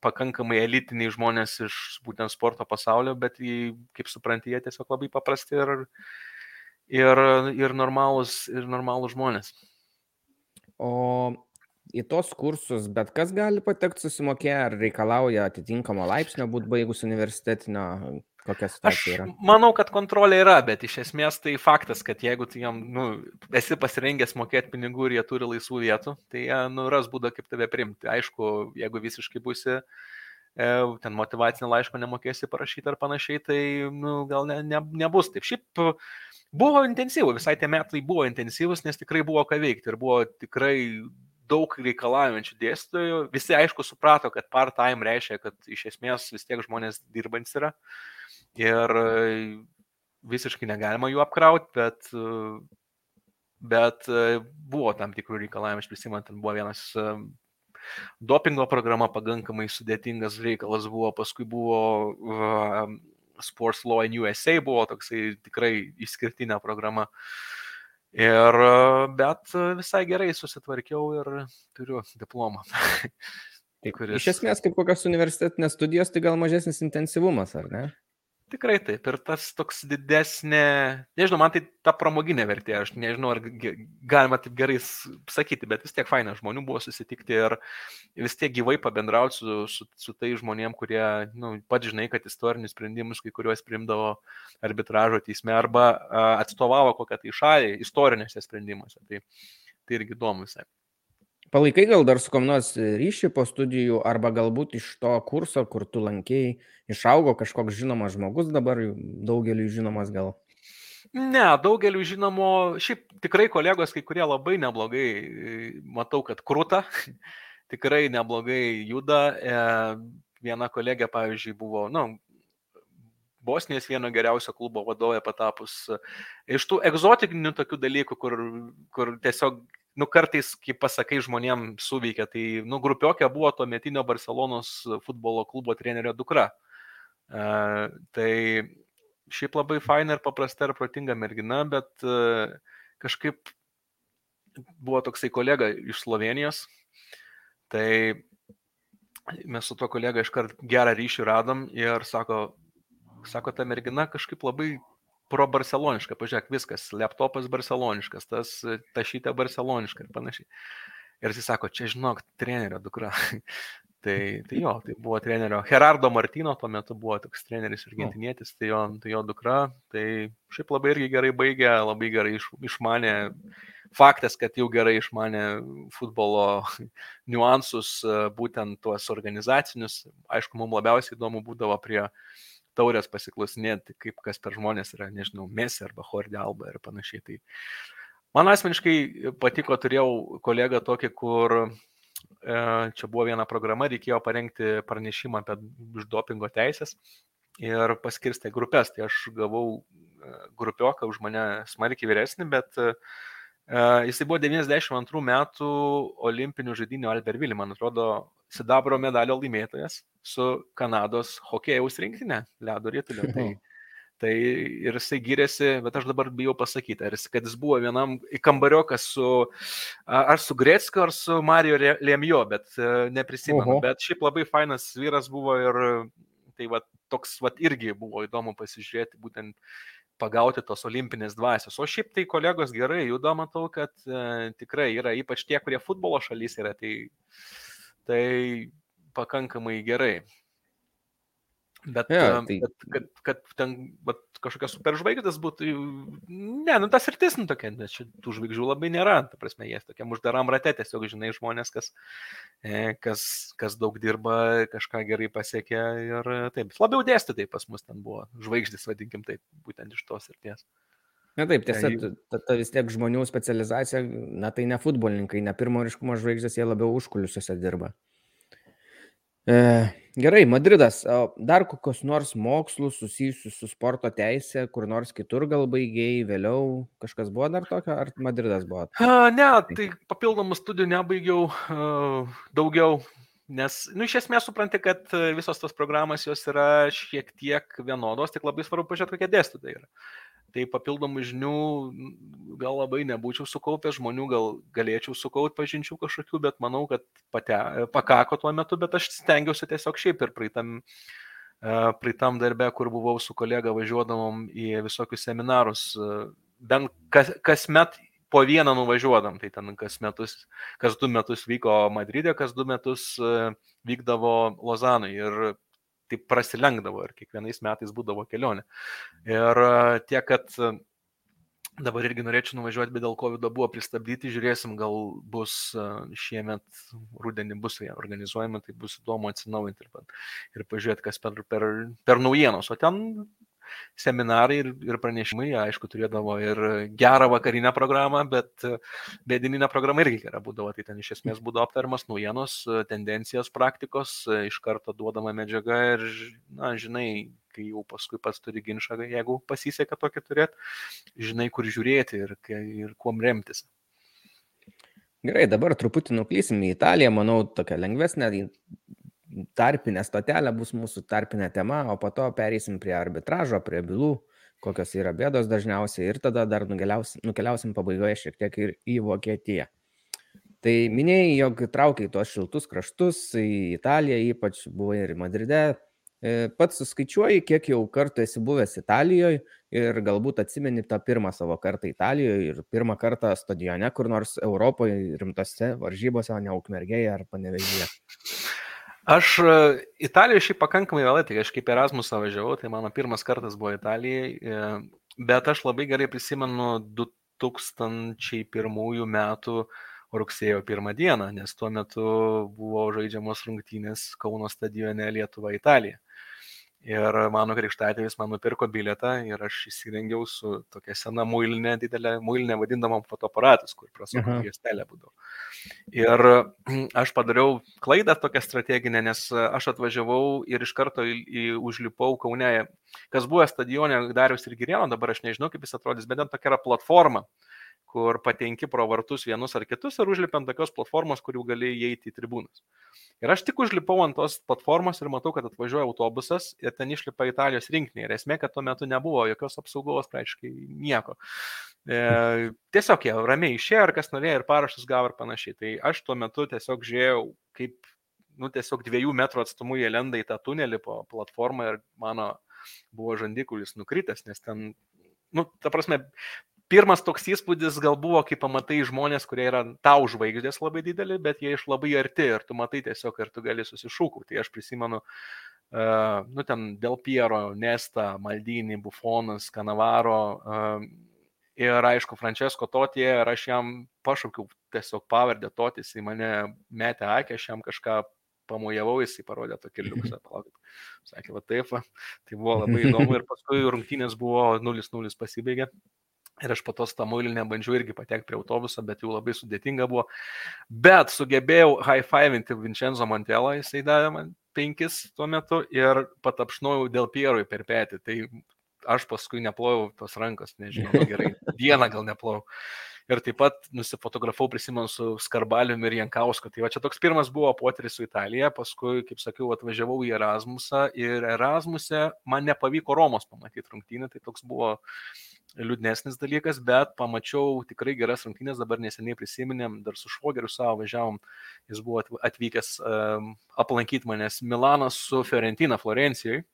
pakankamai elitiniai žmonės iš būtent sporto pasaulio, bet, jį, kaip supranti, jie tiesiog labai paprasti ir, ir, ir, normalus, ir normalus žmonės. O į tos kursus bet kas gali patekti susimokėję, ar reikalauja atitinkamo laipsnio būti baigus universitetinio Kokia situacija yra? Aš manau, kad kontrolė yra, bet iš esmės tai faktas, kad jeigu tu jam, nu, esi pasirengęs mokėti pinigų ir jie turi laisvų vietų, tai jie, nu, ras būdą, kaip tave primti. Aišku, jeigu visiškai būsi, e, ten motivacinį laišką nemokėsi parašyti ar panašiai, tai, nu, gal ne, ne, nebus taip. Šiaip buvo intensyvu, visai tie metai buvo intensyvus, nes tikrai buvo ką veikti ir buvo tikrai daug reikalaujančių dėstytojų. Visi aišku suprato, kad part-time reiškia, kad iš esmės vis tiek žmonės dirbantys yra. Ir visiškai negalima jų apkrauti, bet, bet buvo tam tikrų reikalavimų, aš prisimenu, ten buvo vienas dopingo programa pakankamai sudėtingas reikalas buvo, paskui buvo uh, Sports Law in USA, buvo toksai tikrai išskirtinė programa. Ir, bet visai gerai susitvarkiau ir turiu diplomą. *laughs* kuris... Iš esmės, kaip kokios universitetinės studijos, tai gal mažesnis intensyvumas, ar ne? Tikrai taip. Ir tas toks didesnė, nežinau, man tai ta pramoginė vertė, aš nežinau, ar galima taip gerai sakyti, bet vis tiek faina žmonių buvo susitikti ir vis tiek gyvai pabendrauti su, su, su tai žmonėm, kurie, nu, pat žinai, kad istorinius sprendimus kai kuriuos primdavo arbitražo teisme arba atstovavo kokią tai šalį istorinėse sprendimuose. Tai, tai irgi įdomu visai. Palaikai gal dar su kom nors ryšį po studijų, arba galbūt iš to kurso, kur tu lankėjai, išaugo kažkoks žinomas žmogus, dabar daugeliu žinomas gal? Ne, daugeliu žinomo, šiaip tikrai kolegos kai kurie labai neblogai, matau, kad krūta, *laughs* tikrai neblogai juda. E, viena kolegė, pavyzdžiui, buvo, na, nu, Bosnijos vieno geriausio klubo vadovė patapus. Iš tų egzotinių tokių dalykų, kur, kur tiesiog nu, kartais, kai pasakai žmonėm suveikia, tai, nu, grupiokė buvo tuo metinio Barcelonos futbolo klubo trenerio dukra. Uh, tai šiaip labai faina ir paprasta ir protinga mergina, bet uh, kažkaip buvo toksai kolega iš Slovenijos. Tai mes su to kolega iškart gerą ryšį radom ir sako, sako, ta mergina kažkaip labai pro barceloniška, pažiūrėk, viskas, laptopas barceloniškas, tas tašytė barceloniška ir panašiai. Ir jis sako, čia žinok, trenerio dukra. *laughs* tai, tai jo, tai buvo trenerio Gerardo Martino, tuo metu buvo toks treneris argentinietis, tai jo, tai jo dukra, tai šiaip labai irgi gerai baigė, labai gerai iš, išmanė. Faktas, kad jau gerai išmanė futbolo *laughs* niuansus, būtent tuos organizacinius, aišku, mums labiausiai įdomu būdavo prie uh, taurės pasiklausinėti, kaip kas per žmonės yra, nežinau, Messi arba Horde Alba ir panašiai. Tai man asmeniškai patiko, turėjau kolegą tokį, kur e, čia buvo viena programa, reikėjo parengti pranešimą apie dopingo teisės. ir paskirstė grupės. Tai aš gavau grupioką už mane smarkiai vyresnį, bet uh, jisai buvo 92 metų olimpinių žaidinių Albertville, man atrodo, sidabro medalio laimėtojas su Kanados hokėjaus rinktinė, ledo rytulio. Tai, tai ir jisai gyrėsi, bet aš dabar bijau pasakyti, ar jis, kad jis buvo vienam kambariokas su, ar su Gretskiu, ar su Mario Lemjo, bet neprisimenu. Oho. Bet šiaip labai fainas vyras buvo ir tai va, toks va, irgi buvo įdomu pasižiūrėti būtent pagauti tos olimpinės dvasios. O šiaip tai kolegos gerai juda, matau, kad e, tikrai yra, ypač tie, kurie futbolo šalys yra, tai, tai pakankamai gerai. Bet, ja, tai... bet kad, kad ten bet, kažkokios superžvaigždės būtų, ne, nu tas rytis, nu tokia, nes tų žvaigždžių labai nėra, ta prasme, jie tokiam uždaram rate, tiesiog žinai žmonės, kas, e, kas, kas daug dirba, kažką gerai pasiekia ir taip, labiau dėstytai pas mus ten buvo, žvaigždės, vadinkim taip, būtent iš tos ryties. Na taip, tiesa, ta, ta vis tiek žmonių specializacija, na tai ne futbolininkai, ne pirmo ryškumo žvaigždės, jie labiau užkulisiuose dirba. E, gerai, Madridas. Dar kokios nors mokslus susijusius su sporto teisė, kur nors kitur gal baigėjai, vėliau kažkas buvo dar tokio, ar Madridas buvo? A, ne, tai papildomų studijų nebaigiau daugiau, nes, nu, iš esmės supranti, kad visos tos programos jos yra šiek tiek vienodos, tik labai svarbu pažiūrėti, kokie dėstytojai yra tai papildomų žinių gal labai nebūčiau sukaupęs, žmonių gal galėčiau sukaupti pažinčių kažkokių, bet manau, kad pate, pakako tuo metu, bet aš stengiausi tiesiog šiaip ir praeitam, e, praeitam darbę, kur buvau su kolega važiuodamom į visokius seminarus, e, bent kas, kasmet po vieną nuvažiuodam, tai ten kas metus, kas du metus vyko Madride, kas du metus e, vykdavo Lozanui ir taip prasilenkdavo ir kiekvienais metais būdavo kelionė. Ir e, tiek, kad e, dabar irgi norėčiau nuvažiuoti, bet dėl COVID buvo pristabdyti, žiūrėsim, gal bus e, šiemet rudenį bus organizuojami, tai bus įdomu atsinaujinti ir, ir pažiūrėti, kas per, per, per naujienos. O ten seminarai ir, ir pranešimai, aišku, turėdavo ir gerą vakarinę programą, bet bėdininė programa irgi gera būdavo. Tai ten iš esmės būdavo aptariamas naujienos, tendencijos, praktikos, iš karto duodama medžiaga ir, na, žinai, kai jau paskui pats turi ginčą, jeigu pasiseka tokį turėti, žinai, kur žiūrėti ir, ir kuom remtis. Gerai, dabar truputį nuklysim į Italiją, manau, tokia lengvesnė, tarpinė stotelė bus mūsų tarpinė tema, o po to pereisim prie arbitražo, prie bylų, kokios yra bėdos dažniausiai ir tada dar nukeliausim, nukeliausim pabaigoje šiek tiek ir į Vokietiją. Tai minėjai, jog traukiai tuos šiltus kraštus į Italiją, ypač buvai ir Madride. E, pats suskaičiuoji, kiek jau kartų esi buvęs Italijoje ir galbūt atsimeni tą pirmą savo kartą Italijoje ir pirmą kartą stadione, kur nors Europoje rimtose varžybose, o ne Ukmergėje ar Panevežyje. Aš e, Italijoje šiaip pakankamai vėlai, tai aš kaip Erasmusą važiavau, tai mano pirmas kartas buvo Italijai, e, bet aš labai gerai prisimenu 2001 metų rugsėjo pirmą dieną, nes tuo metu buvo žaidžiamos rungtynės Kauno stadione Lietuva-Italija. Ir mano krikštatėvis man nupirko bilietą ir aš įsirengiau su tokia sena muilinė, didelė muilinė vadinamam fotoaparatus, kur prasukau juostelę būdavo. Ir *clears throat* aš padariau klaidą tokią strateginę, nes aš atvažiavau ir iš karto į, į užlipau Kaune, kas buvo stadione Darius ir Girėno, dabar aš nežinau, kaip jis atrodys, bet ten tokia yra platforma, kur patenki pro vartus vienus ar kitus ir užlipi ant tokios platformos, kurių gali įeiti į tribūnas. Ir aš tik užlipau ant tos platformos ir matau, kad atvažiuoja autobusas ir ten išlipa Italijos rinkiniai. Ir esmė, kad tuo metu nebuvo jokios apsaugos, praktiškai nieko. E, tiesiog jie ramiai išėjo ir kas norėjo ir parašus gavo ir panašiai. Tai aš tuo metu tiesiog žiūrėjau, kaip, nu, tiesiog dviejų metrų atstumu jie lenda į tą tunelį po platformą ir mano buvo žandikulis nukritęs, nes ten nu, ta prasme, pirmas toks įspūdis gal buvo, kai pamatai žmonės, kurie yra tau žvaigždės labai dideli, bet jie iš labai arti ir tu matai tiesiog ir tu gali susišūkauti. Tai aš prisimenu, uh, nu ten Del Piero, Nesta, Maldini, Bufonas, Kanavaro. Uh, ir aišku, Francesco Totie, ir aš jam pašaukiau tiesiog pavardę Totis, į mane metė akį, aš jam kažką pamojavau, jis parodė tokį liuksą, *laughs* palaukit. Sakė, va taip, va. tai buvo labai įdomu ir paskui rungtynės buvo 0-0 pasibaigė. Ir aš po to tą muilinę bandžiau irgi patekti prie autobuso, bet jau labai sudėtinga buvo. Bet sugebėjau high-fivinti Vincenzo Montelą, jisai davė man penkis tuo metu ir patapšnojau dėl Pierui per petį. Tai aš paskui neplojau tos rankos, nežinau, nu, gerai, *laughs* dieną gal neplojau. Ir taip pat nusifotografau, prisimenu, su Skarbaliumi ir Jankausku. Tai va čia toks pirmas buvo potyris su Italija, paskui, kaip sakiau, atvažiavau į Erasmusą ir Erasmuse man nepavyko Romos pamatyti rungtynę, tai toks buvo liūdnesnis dalykas, bet pamačiau tikrai geras rungtynės, dabar neseniai prisiminėm, dar su švogeriu savo važiavom, jis buvo atvykęs um, aplankyti manęs Milanas su Fiorentina Florencijoje.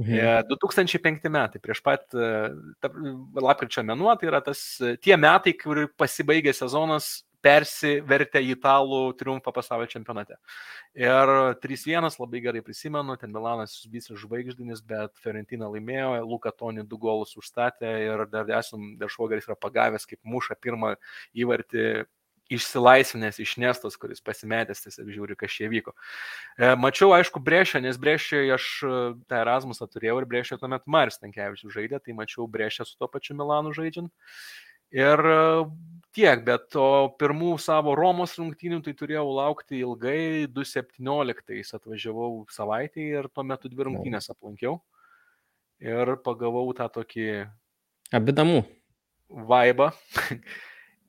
Mhm. 2005 metai, prieš pat lapkričio mėnuo, tai yra tas tie metai, kur pasibaigė sezonas persivertė į italų triumfą pasaulio čempionate. Ir 3-1 labai gerai prisimenu, ten Milanas visas žvaigždinis, bet Fiorentina laimėjo, Luka Toni du golus užstatė ir dar esam, dar švogeris yra pagavęs, kaip muša pirmą įvartį išsilaisvinęs iš nestos, kuris pasimetęs tiesiog žiūri, kas čia vyko. E, mačiau, aišku, Brešę, nes Brešė aš e, tą Erasmusą turėjau ir Brešė tuomet Maris Tankievičius žaidė, tai mačiau Brešę su to pačiu Milanu žaidžiant. Ir e, tiek, bet to pirmų savo Romos rungtynių tai turėjau laukti ilgai, 2017 atvažiavau savaitį ir tuo metu dvi rungtynės aplankiau. Ir pagavau tą tokį... Abidamų. Vaibą.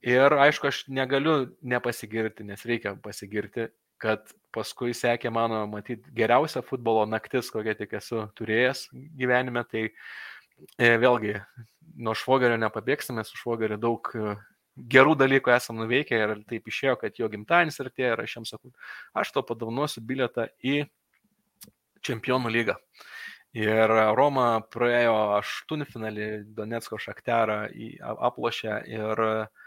Ir aišku, aš negaliu nepasigirti, nes reikia pasigirti, kad paskui sekė mano, matyt, geriausia futbolo naktis, kokią tik esu turėjęs gyvenime. Tai e, vėlgi, nuo švogerio nepabėgsime, su švogeriu daug e, gerų dalykų esam nuveikę ir taip išėjo, kad jo gimtadienis artėja ir aš jam sakau, aš to padovanosiu bilietą į čempionų lygą. Ir Roma praėjo aštuntfinalį Donetsko šakterą į aplošę ir uh,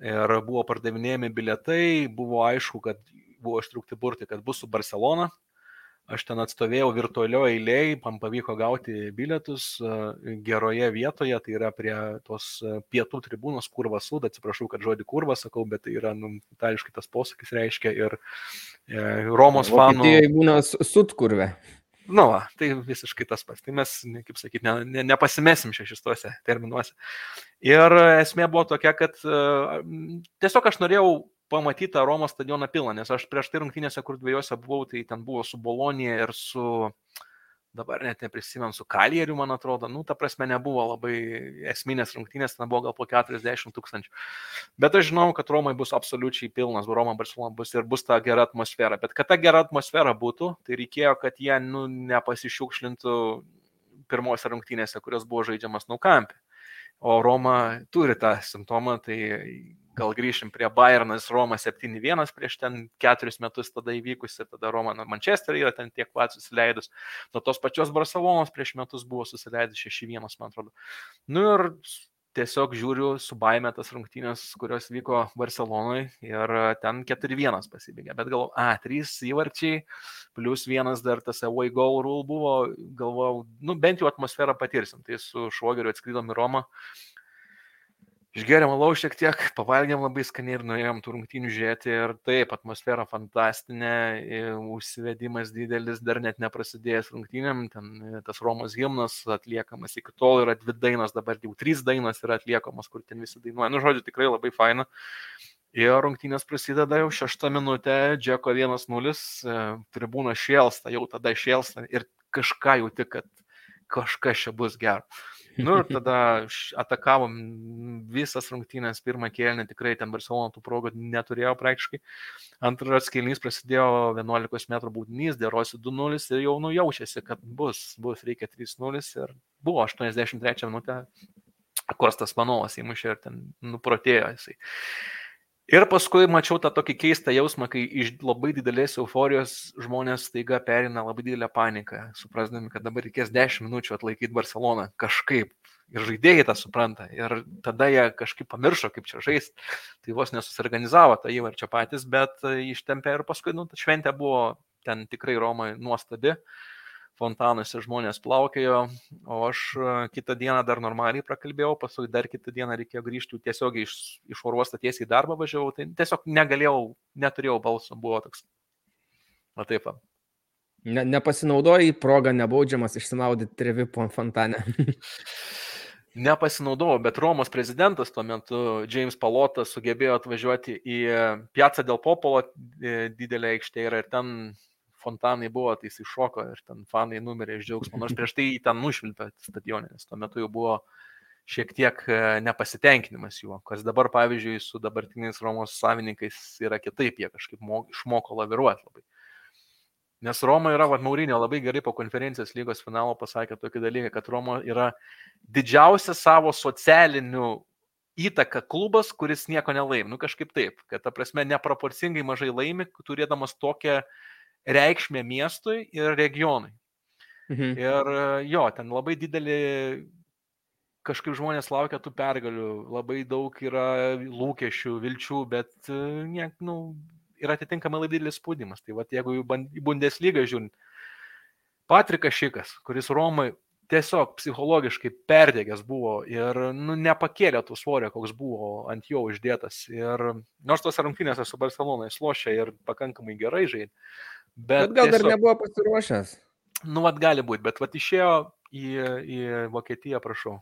ir buvo pardavinėjami biletai, buvo aišku, kad buvo ištrūkti burtai, kad bus su Barcelona. Aš ten atstovėjau virtualioje eilėje, man pavyko gauti bilietus geroje vietoje, tai yra prie tos pietų tribūnos kurvas sud, atsiprašau, kad žodį kurvą sakau, bet tai yra, nu, itališkai tas posakis reiškia ir e, Romos fanų. Tai būna sud kurve. Nu, va, tai visiškai tas pats. Tai mes, kaip sakyti, ne, ne, nepasimesim šešituose terminuose. Ir esmė buvo tokia, kad uh, tiesiog aš norėjau pamatyti tą Romos stadioną pilną, nes aš prieš tai rungtynėse, kur dviejose buvau, tai ten buvo su Bolonija ir su uh, dabar net neprisimenu, su Kalieriu, man atrodo, nu, ta prasme nebuvo labai esminės rungtynės, ten buvo gal po 40 tūkstančių. Bet aš žinau, kad Romai bus absoliučiai pilnas, Roma Barcelona bus ir bus ta gera atmosfera. Bet kad ta gera atmosfera būtų, tai reikėjo, kad jie, nu, nepasišiukšlintų pirmose rungtynėse, kurios buvo žaidžiamas Naukampė. O Roma turi tą simptomą, tai gal grįšim prie Bayernas Roma 7-1 prieš ten keturis metus tada įvykusi, tada Roma nuo Manchesterio yra ten tiek pat susileidus, nuo tos pačios Barcelonos prieš metus buvo susileidus 6-1, man atrodo. Nu ir tiesiog žiūriu su baime tas rungtynės, kurios vyko Barcelonoje ir ten 4-1 pasibaigė. Bet galvoju, a, 3 įvarčiai, plus vienas dar tas away goal rule buvo, galvojau, nu bent jau atmosferą patirsim. Tai su švogeriu atskridom į Romą, Išgėrėm alaus šiek tiek, *laughs* pavalgėm labai skaniai ir nuėjom tų rungtynių žiūrėti ir taip, atmosfera fantastinė, užsivedimas didelis, dar net neprasidėjęs rungtynėm, ten e, tas Romos himnas atliekamas, iki tol yra dvi dainos, dabar jau trys dainos yra atliekamos, kur ten visi dainuoja. Nu, žodžiu, tikrai labai faina. Ir rungtynės prasideda jau šeštą minutę, Džeko 1-0, e, tribūna šėlsta, jau tada šėlsta ir kažką jauti, kad kažkas čia bus gero. *laughs* Nu ir tada atakavom visas rungtynės, pirmą kėlinį tikrai ten Barcelona tų progų neturėjo praktiškai. Antras kėlinys prasidėjo 11 m būdinys, dėrosi 2-0 ir jau nujaučiasi, kad bus, bus, reikia 3-0 ir buvo 83 minutė, Kostas Manovas įmušė ir ten nuprotėjo jisai. Ir paskui mačiau tą tokį keistą jausmą, kai iš labai didelės euforijos žmonės staiga perina labai didelę paniką, suprasdami, kad dabar reikės 10 minučių atlaikyti Barceloną kažkaip. Ir žaidėjai tą supranta. Ir tada jie kažkaip pamiršo, kaip čia žaisti. Tai vos nesusiorganizavo tą įvarčią patys, bet ištempė ir paskui, nu, šventė buvo ten tikrai Romoje nuostabi. Uh, fontanuose žmonės plaukėjo, o aš e, kitą dieną dar normaliai prakalbėjau, paskui dar kitą dieną reikėjo grįžti tiesiog iš, iš oro uosto tiesiai į darbą važiavau, tai tiesiog negalėjau, neturėjau balso, buvo toks. O taip. Ne, nepasinaudojai progą nebaudžiamas išsinaudyti trevi fontane. *laughs* Nepasinaudojau, bet Romos prezidentas tuo metu, James Palotas, sugebėjo atvažiuoti į Piazzą dėl Popolo e, didelę aikštę ir ten fontanai buvo, tai jis iššoko ir ten fanai numirė iš džiaugsmo, nors prieš tai ten nušvilpė stadionė, nes tuo metu jau buvo šiek tiek e, nepasitenkinimas juo, kas dabar, pavyzdžiui, su dabartiniais Romos savininkais yra kitaip, jie kažkaip išmoko laviruoti labai. Nes Roma yra, vad Maurinio labai gerai po konferencijos lygos finalo pasakė tokį dalyką, kad Roma yra didžiausias savo socialinių įtaką klubas, kuris nieko nelaimi. Nu kažkaip taip, kad ta prasme neproporcingai mažai laimi, turėdamas tokią reikšmę miestui ir regionui. Mhm. Ir jo, ten labai didelį kažkaip žmonės laukia tų pergalių, labai daug yra lūkesčių, vilčių, bet niek, nu, yra atitinkamai labai didelis spaudimas. Tai va, jeigu į Bundeslygą žiūrint, Patrikas Šikas, kuris Romai tiesiog psichologiškai perdėgęs buvo ir nu, nepakėlė tų svorio, koks buvo ant jo uždėtas. Ir nors tos rungtynėse su Barcelona jis lošia ir pakankamai gerai žaidė. Bet, bet gal tiesiog, dar nebuvo pasiruošęs. Nu, vad gali būti, bet vad išėjo į, į Vokietiją, prašau.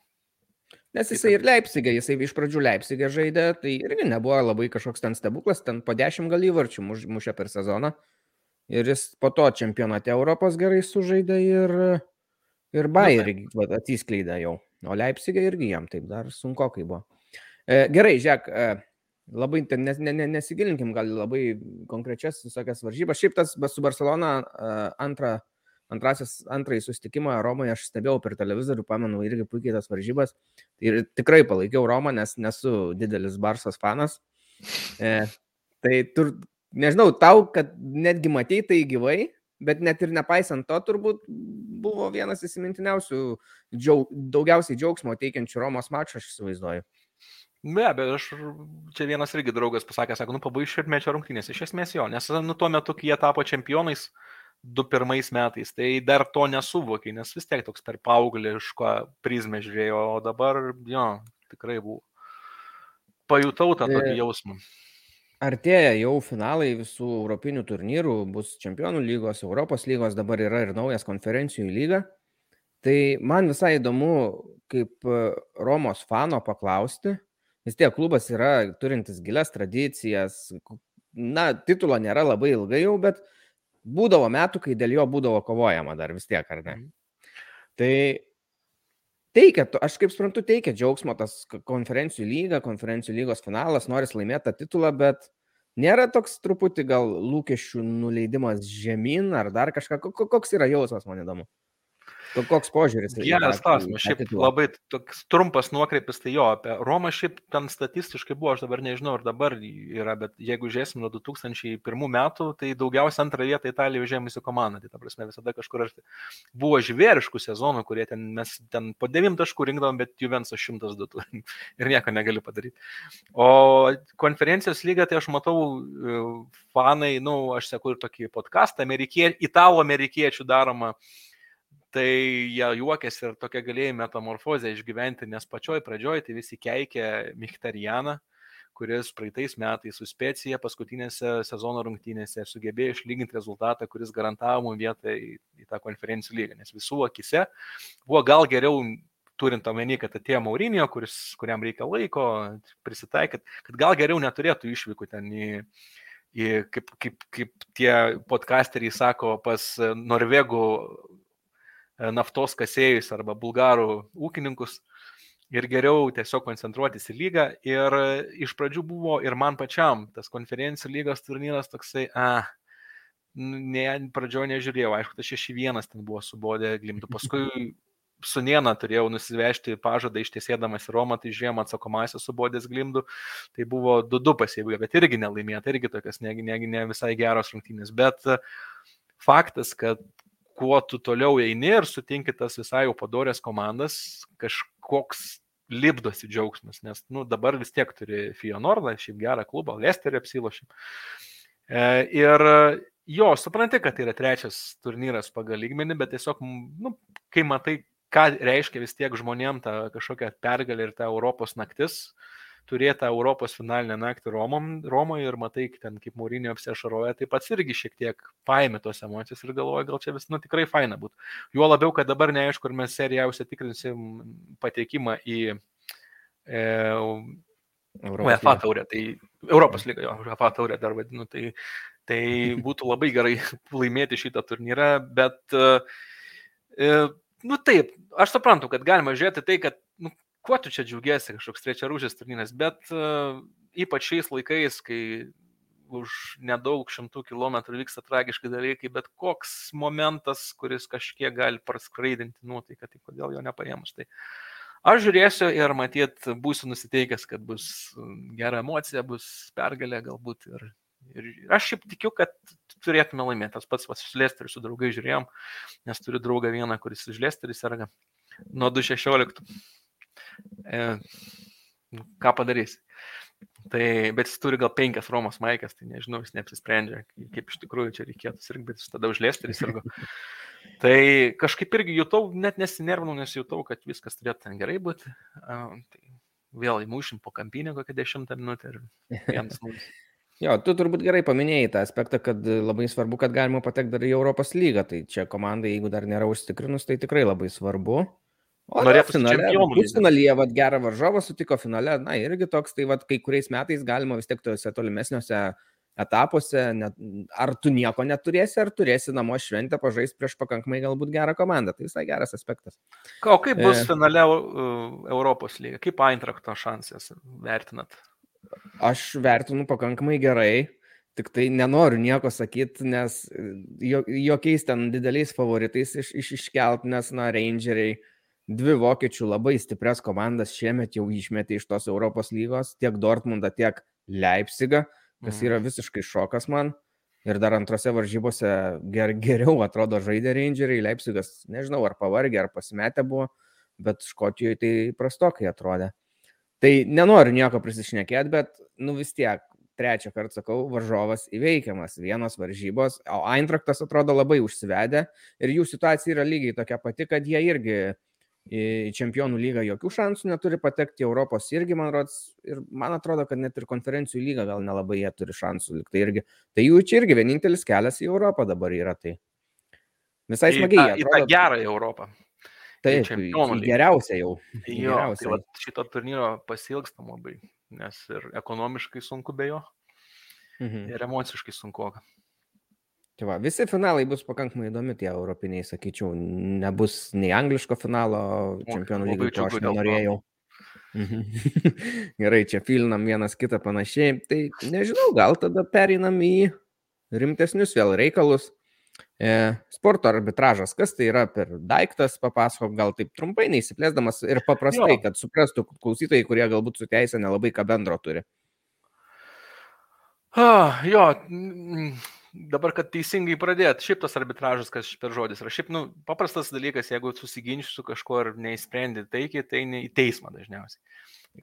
Nes jisai ir Leipzigą, jisai iš pradžių Leipzigą žaidė, tai irgi nebuvo labai kažkoks ten stebuklas, ten po 10 gal įvarčių mušė per sezoną. Ir jis po to čempionate Europos gerai sužaidė ir, ir Bayerį atsiskleidė jau. O Leipzigą irgi jam taip dar sunku, kai buvo. E, gerai, žiūrėk, e, labai nes, ne, ne, nesigilinkim gal labai konkrečias visokias varžybas. Šiaip tas su Barcelona antrą antrasis, antrąjį susitikimą Romoje aš stebėjau per televizorių, pamenu irgi puikiai tas varžybas. Ir tikrai palaikiau Romą, nes nesu didelis Barsos fanas. E, tai tur, nežinau, tau, kad netgi matei tai gyvai, bet net ir nepaisant to, turbūt buvo vienas įsimintiniausių, džiaug, daugiausiai džiaugsmo teikiančių Romos mačų, aš įsivaizduoju. Be abejo, aš čia vienas irgi draugas pasakė, sako, nu pabaigai šimtmečio rungtynės. Iš esmės jo, nes nu, tuo metu, kai jie tapo čempionais, du pirmais metais, tai dar to nesuvokiai, nes vis tiek toks per paauglišką prizmę žiūrėjau, o dabar, jo, tikrai buvo. Pajutau tą tokį jausmą. Artėja jau finalai visų europinių turnyrų, bus čempionų lygos, Europos lygos, dabar yra ir naujas konferencijų lyga. Tai man visai įdomu, kaip e, Romos fano paklausti, vis tiek klubas yra turintis gilias tradicijas, na, titulo nėra labai ilgai jau, bet būdavo metų, kai dėl jo būdavo kovojama dar vis tiek, ar ne? Mhm. Tai teikia, aš kaip suprantu, teikia džiaugsmo tas konferencijų lyga, konferencijų lygos finalas, noris laimėti tą titulą, bet nėra toks truputį gal lūkesčių nuleidimas žemyn ar dar kažką, koks yra jausmas, man įdomu. Koks požiūris? Geras klausimas. Šiaip labai toks trumpas nuokreipis, tai jo, apie Romą šiaip ten statistiškai buvo, aš dabar nežinau, ar dabar yra, bet jeigu žiūrėsim nuo 2001 metų, tai daugiausia antrą vietą Italija užėmusi komanda. Tai ta prasme visada kažkur buvo žvėriškų sezonų, kurie ten mes ten po 9 taškų rinkdavom, bet Juventus 102 turim *laughs* ir nieko negali padaryti. O konferencijos lyga, tai aš matau e, fanai, na, nu, aš seku ir tokį podcastą, amerikie, italų amerikiečių daromą tai jie juokėsi ir tokia galėjai metamorfozę išgyventi, nes pačioj pradžioj tai visi keikė Michtarianą, kuris praeitais metais su Specija paskutinėse sezono rungtynėse sugebėjo išlyginti rezultatą, kuris garantavo mums vietą į, į tą konferencijų lygą, nes visų akise buvo gal geriau turint omeny, kad atėjo Maurinio, kuris, kuriam reikia laiko prisitaikyti, kad gal geriau neturėtų išvykų ten į, į kaip, kaip, kaip tie podcasteriai sako, pas norvegų naftos kasėjus arba bulgarų ūkininkus ir geriau tiesiog koncentruotis į lygą. Ir iš pradžių buvo ir man pačiam tas konferencijų lygos turnyras toksai, a, ne, pradžioje nežiūrėjau, aišku, tas 6-1 ten buvo subodė glimtų. *laughs* Paskui su Niena turėjau nusivežti pažadą ištiesėdamas į Romą, tai žiemą atsakomasios subodės glimdų, tai buvo 2-2 pasiebūgė, bet irgi nelaimėta, irgi tokias ne, ne, ne visai geros rungtynės. Bet faktas, kad kuo tu toliau eini ir sutinki tas visai jau padorės komandas, kažkoks lipdosi džiaugsmas, nes nu, dabar vis tiek turi Fionordą, šiaip gerą klubą, Lesterį apsilošim. E, ir jo, supranti, kad tai yra trečias turnyras pagal lygmenį, bet tiesiog, nu, kai matai, ką reiškia vis tiek žmonėm ta kažkokia pergalė ir ta Europos naktis, uh, turėtą Europos finalinę naktį Romom, Romoje ir matai, ten kaip Mūrinio apsiašaroja, tai pats irgi šiek tiek paėmė tos emocijos ir galvoja, gal čia vis, nu tikrai faina būtų. Juo labiau, kad dabar neaišku, ar mes seriausia tikrinsim patekimą į e, UEFA taurę, tai Europos lyga, jo, UEFA taurę dar vadinu, tai Tai *laughs* būtų labai gerai laimėti šitą turnyrą, bet, uh, nu taip, aš suprantu, kad galima žiūrėti tai, kad, kuo tu čia džiaugiasi, kažkoks trečia rūšės turnyras, bet uh, ypač šiais laikais, kai už nedaug šimtų kilometrų vyksta tragiški dalykai, bet koks momentas, kuris kažkiek gali praskraidinti nuotaiką, tai kodėl jo nepaėmus. Tai aš žiūrėsiu ir matyt, būsiu nusiteikęs, kad bus gera emocija, bus pergalė galbūt. Ir, ir aš šiaip tikiu, kad turėtume laimėti. Tas pats pas Lesteriu su draugai žiūrėjom, nes turiu draugą vieną, kuris iš Lesterį serga nuo 2016. E, ką padarysi? Tai, bet jis turi gal penkias Romos maikės, tai nežinau, jis neapsisprendžia, kaip iš tikrųjų čia reikėtų sirgti, bet jis tada užlėsti ir sirgo. *laughs* Tai kažkaip irgi jutau, net nesinervinau, nes jutau, kad viskas turėtų ten gerai būti. Tai vėl įmušim po kampinę kokią dešimtą minutę ir vienas *laughs* mums. Jo, tu turbūt gerai paminėjai tą aspektą, kad labai svarbu, kad galima patekti dar į Europos lygą. Tai čia komandai, jeigu dar nėra užtikrinus, tai tikrai labai svarbu. O norėtų finale, pusfinalyje, vad gerą varžovą sutiko finale, na irgi toks, tai vad kai kuriais metais galima vis tiek tuose tolimesniuose etapuose, net, ar tu nieko neturėsi, ar turėsi namo šventę pažais prieš pakankamai galbūt gerą komandą. Tai visai geras aspektas. O kaip bus e... finale uh, Europos lyga? Kaip Eintrakto šansės vertinat? Aš vertinu pakankamai gerai. Tik tai nenoriu nieko sakyti, nes jokiais ten dideliais favoritais iš, iš, iškelt, nes, na, Rangeriai, uh, dvi vokiečių labai stiprias komandas šiemet jau išmetė iš tos Europos lygos, tiek Dortmundą, tiek Leipzigą, kas mhm. yra visiškai šokas man. Ir dar antrose varžybose ger, geriau atrodo žaidė Rangeriai, Leipzigas, nežinau, ar pavargė, ar pasimetę buvo, bet Škotijoje tai prastokai atrodė. Tai nenoriu nieko prisišnekėti, bet, nu vis tiek, trečią kartą sakau, varžovas įveikiamas, vienos varžybos, o Eintraktas atrodo labai užsivedę ir jų situacija yra lygiai tokia pati, kad jie irgi į čempionų lygą jokių šansų neturi patekti, Europos irgi, man rodos, ir man atrodo, kad net ir konferencijų lygą gal nelabai jie turi šansų. Tai, irgi, tai jų čia irgi vienintelis kelias į Europą dabar yra. Tai visai smagiai. Į tą, į tą gerą Europą. Taip, geriausia jau. Jo, geriausia. Tai va, šito turnyro pasilgstam labai, nes ir ekonomiškai sunku be jo, mhm. ir emociškai sunku. Tai va, visi finalai bus pakankamai įdomi, tie europiniai, sakyčiau, nebus nei angliško finalo, čempionų lygų, ko aš nenorėjau. Mhm. *laughs* Gerai, čia filinam vienas kitą panašiai. Tai nežinau, gal tada pereinam į rimtesnius vėl reikalus. E, sporto arbitražas, kas tai yra per daiktas, papasakok gal taip trumpai, neįsiplėsdamas ir paprastai, jo. kad suprastų klausytojai, kurie galbūt su teisė nelabai ką bendro turi. Ah, jo, dabar, kad teisingai pradėt, šiaip tas arbitražas, kas per žodis yra, šiaip, nu, paprastas dalykas, jeigu susiginčiu su kažkuo ir neįsprendi taikiai, tai ne į teismą dažniausiai.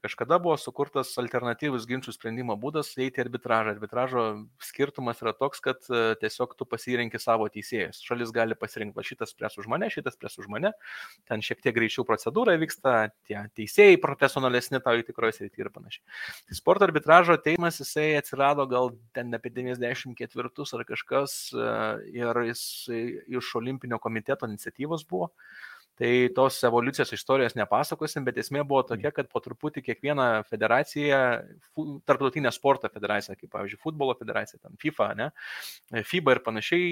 Kažkada buvo sukurtas alternatyvus ginčių sprendimo būdas eiti arbitražą. Arbitražo skirtumas yra toks, kad e, tiesiog tu pasirenki savo teisėjus. Šalis gali pasirinkti, va šitas pres už mane, šitas pres už mane. Ten šiek tiek greičiau procedūra vyksta, tie teisėjai profesionalesni tau į tikroje srityje ir panašiai. Tai sporto arbitražo teismas jisai atsirado gal ten apie 94 ar kažkas e, ir jis iš olimpinio komiteto iniciatyvos buvo. Tai tos evoliucijos istorijos nepasakosim, bet esmė buvo tokia, kad po truputį kiekviena federacija, tarptautinė sporto federacija, kaip pavyzdžiui, futbolo federacija, ten FIFA, ne, FIBA ir panašiai,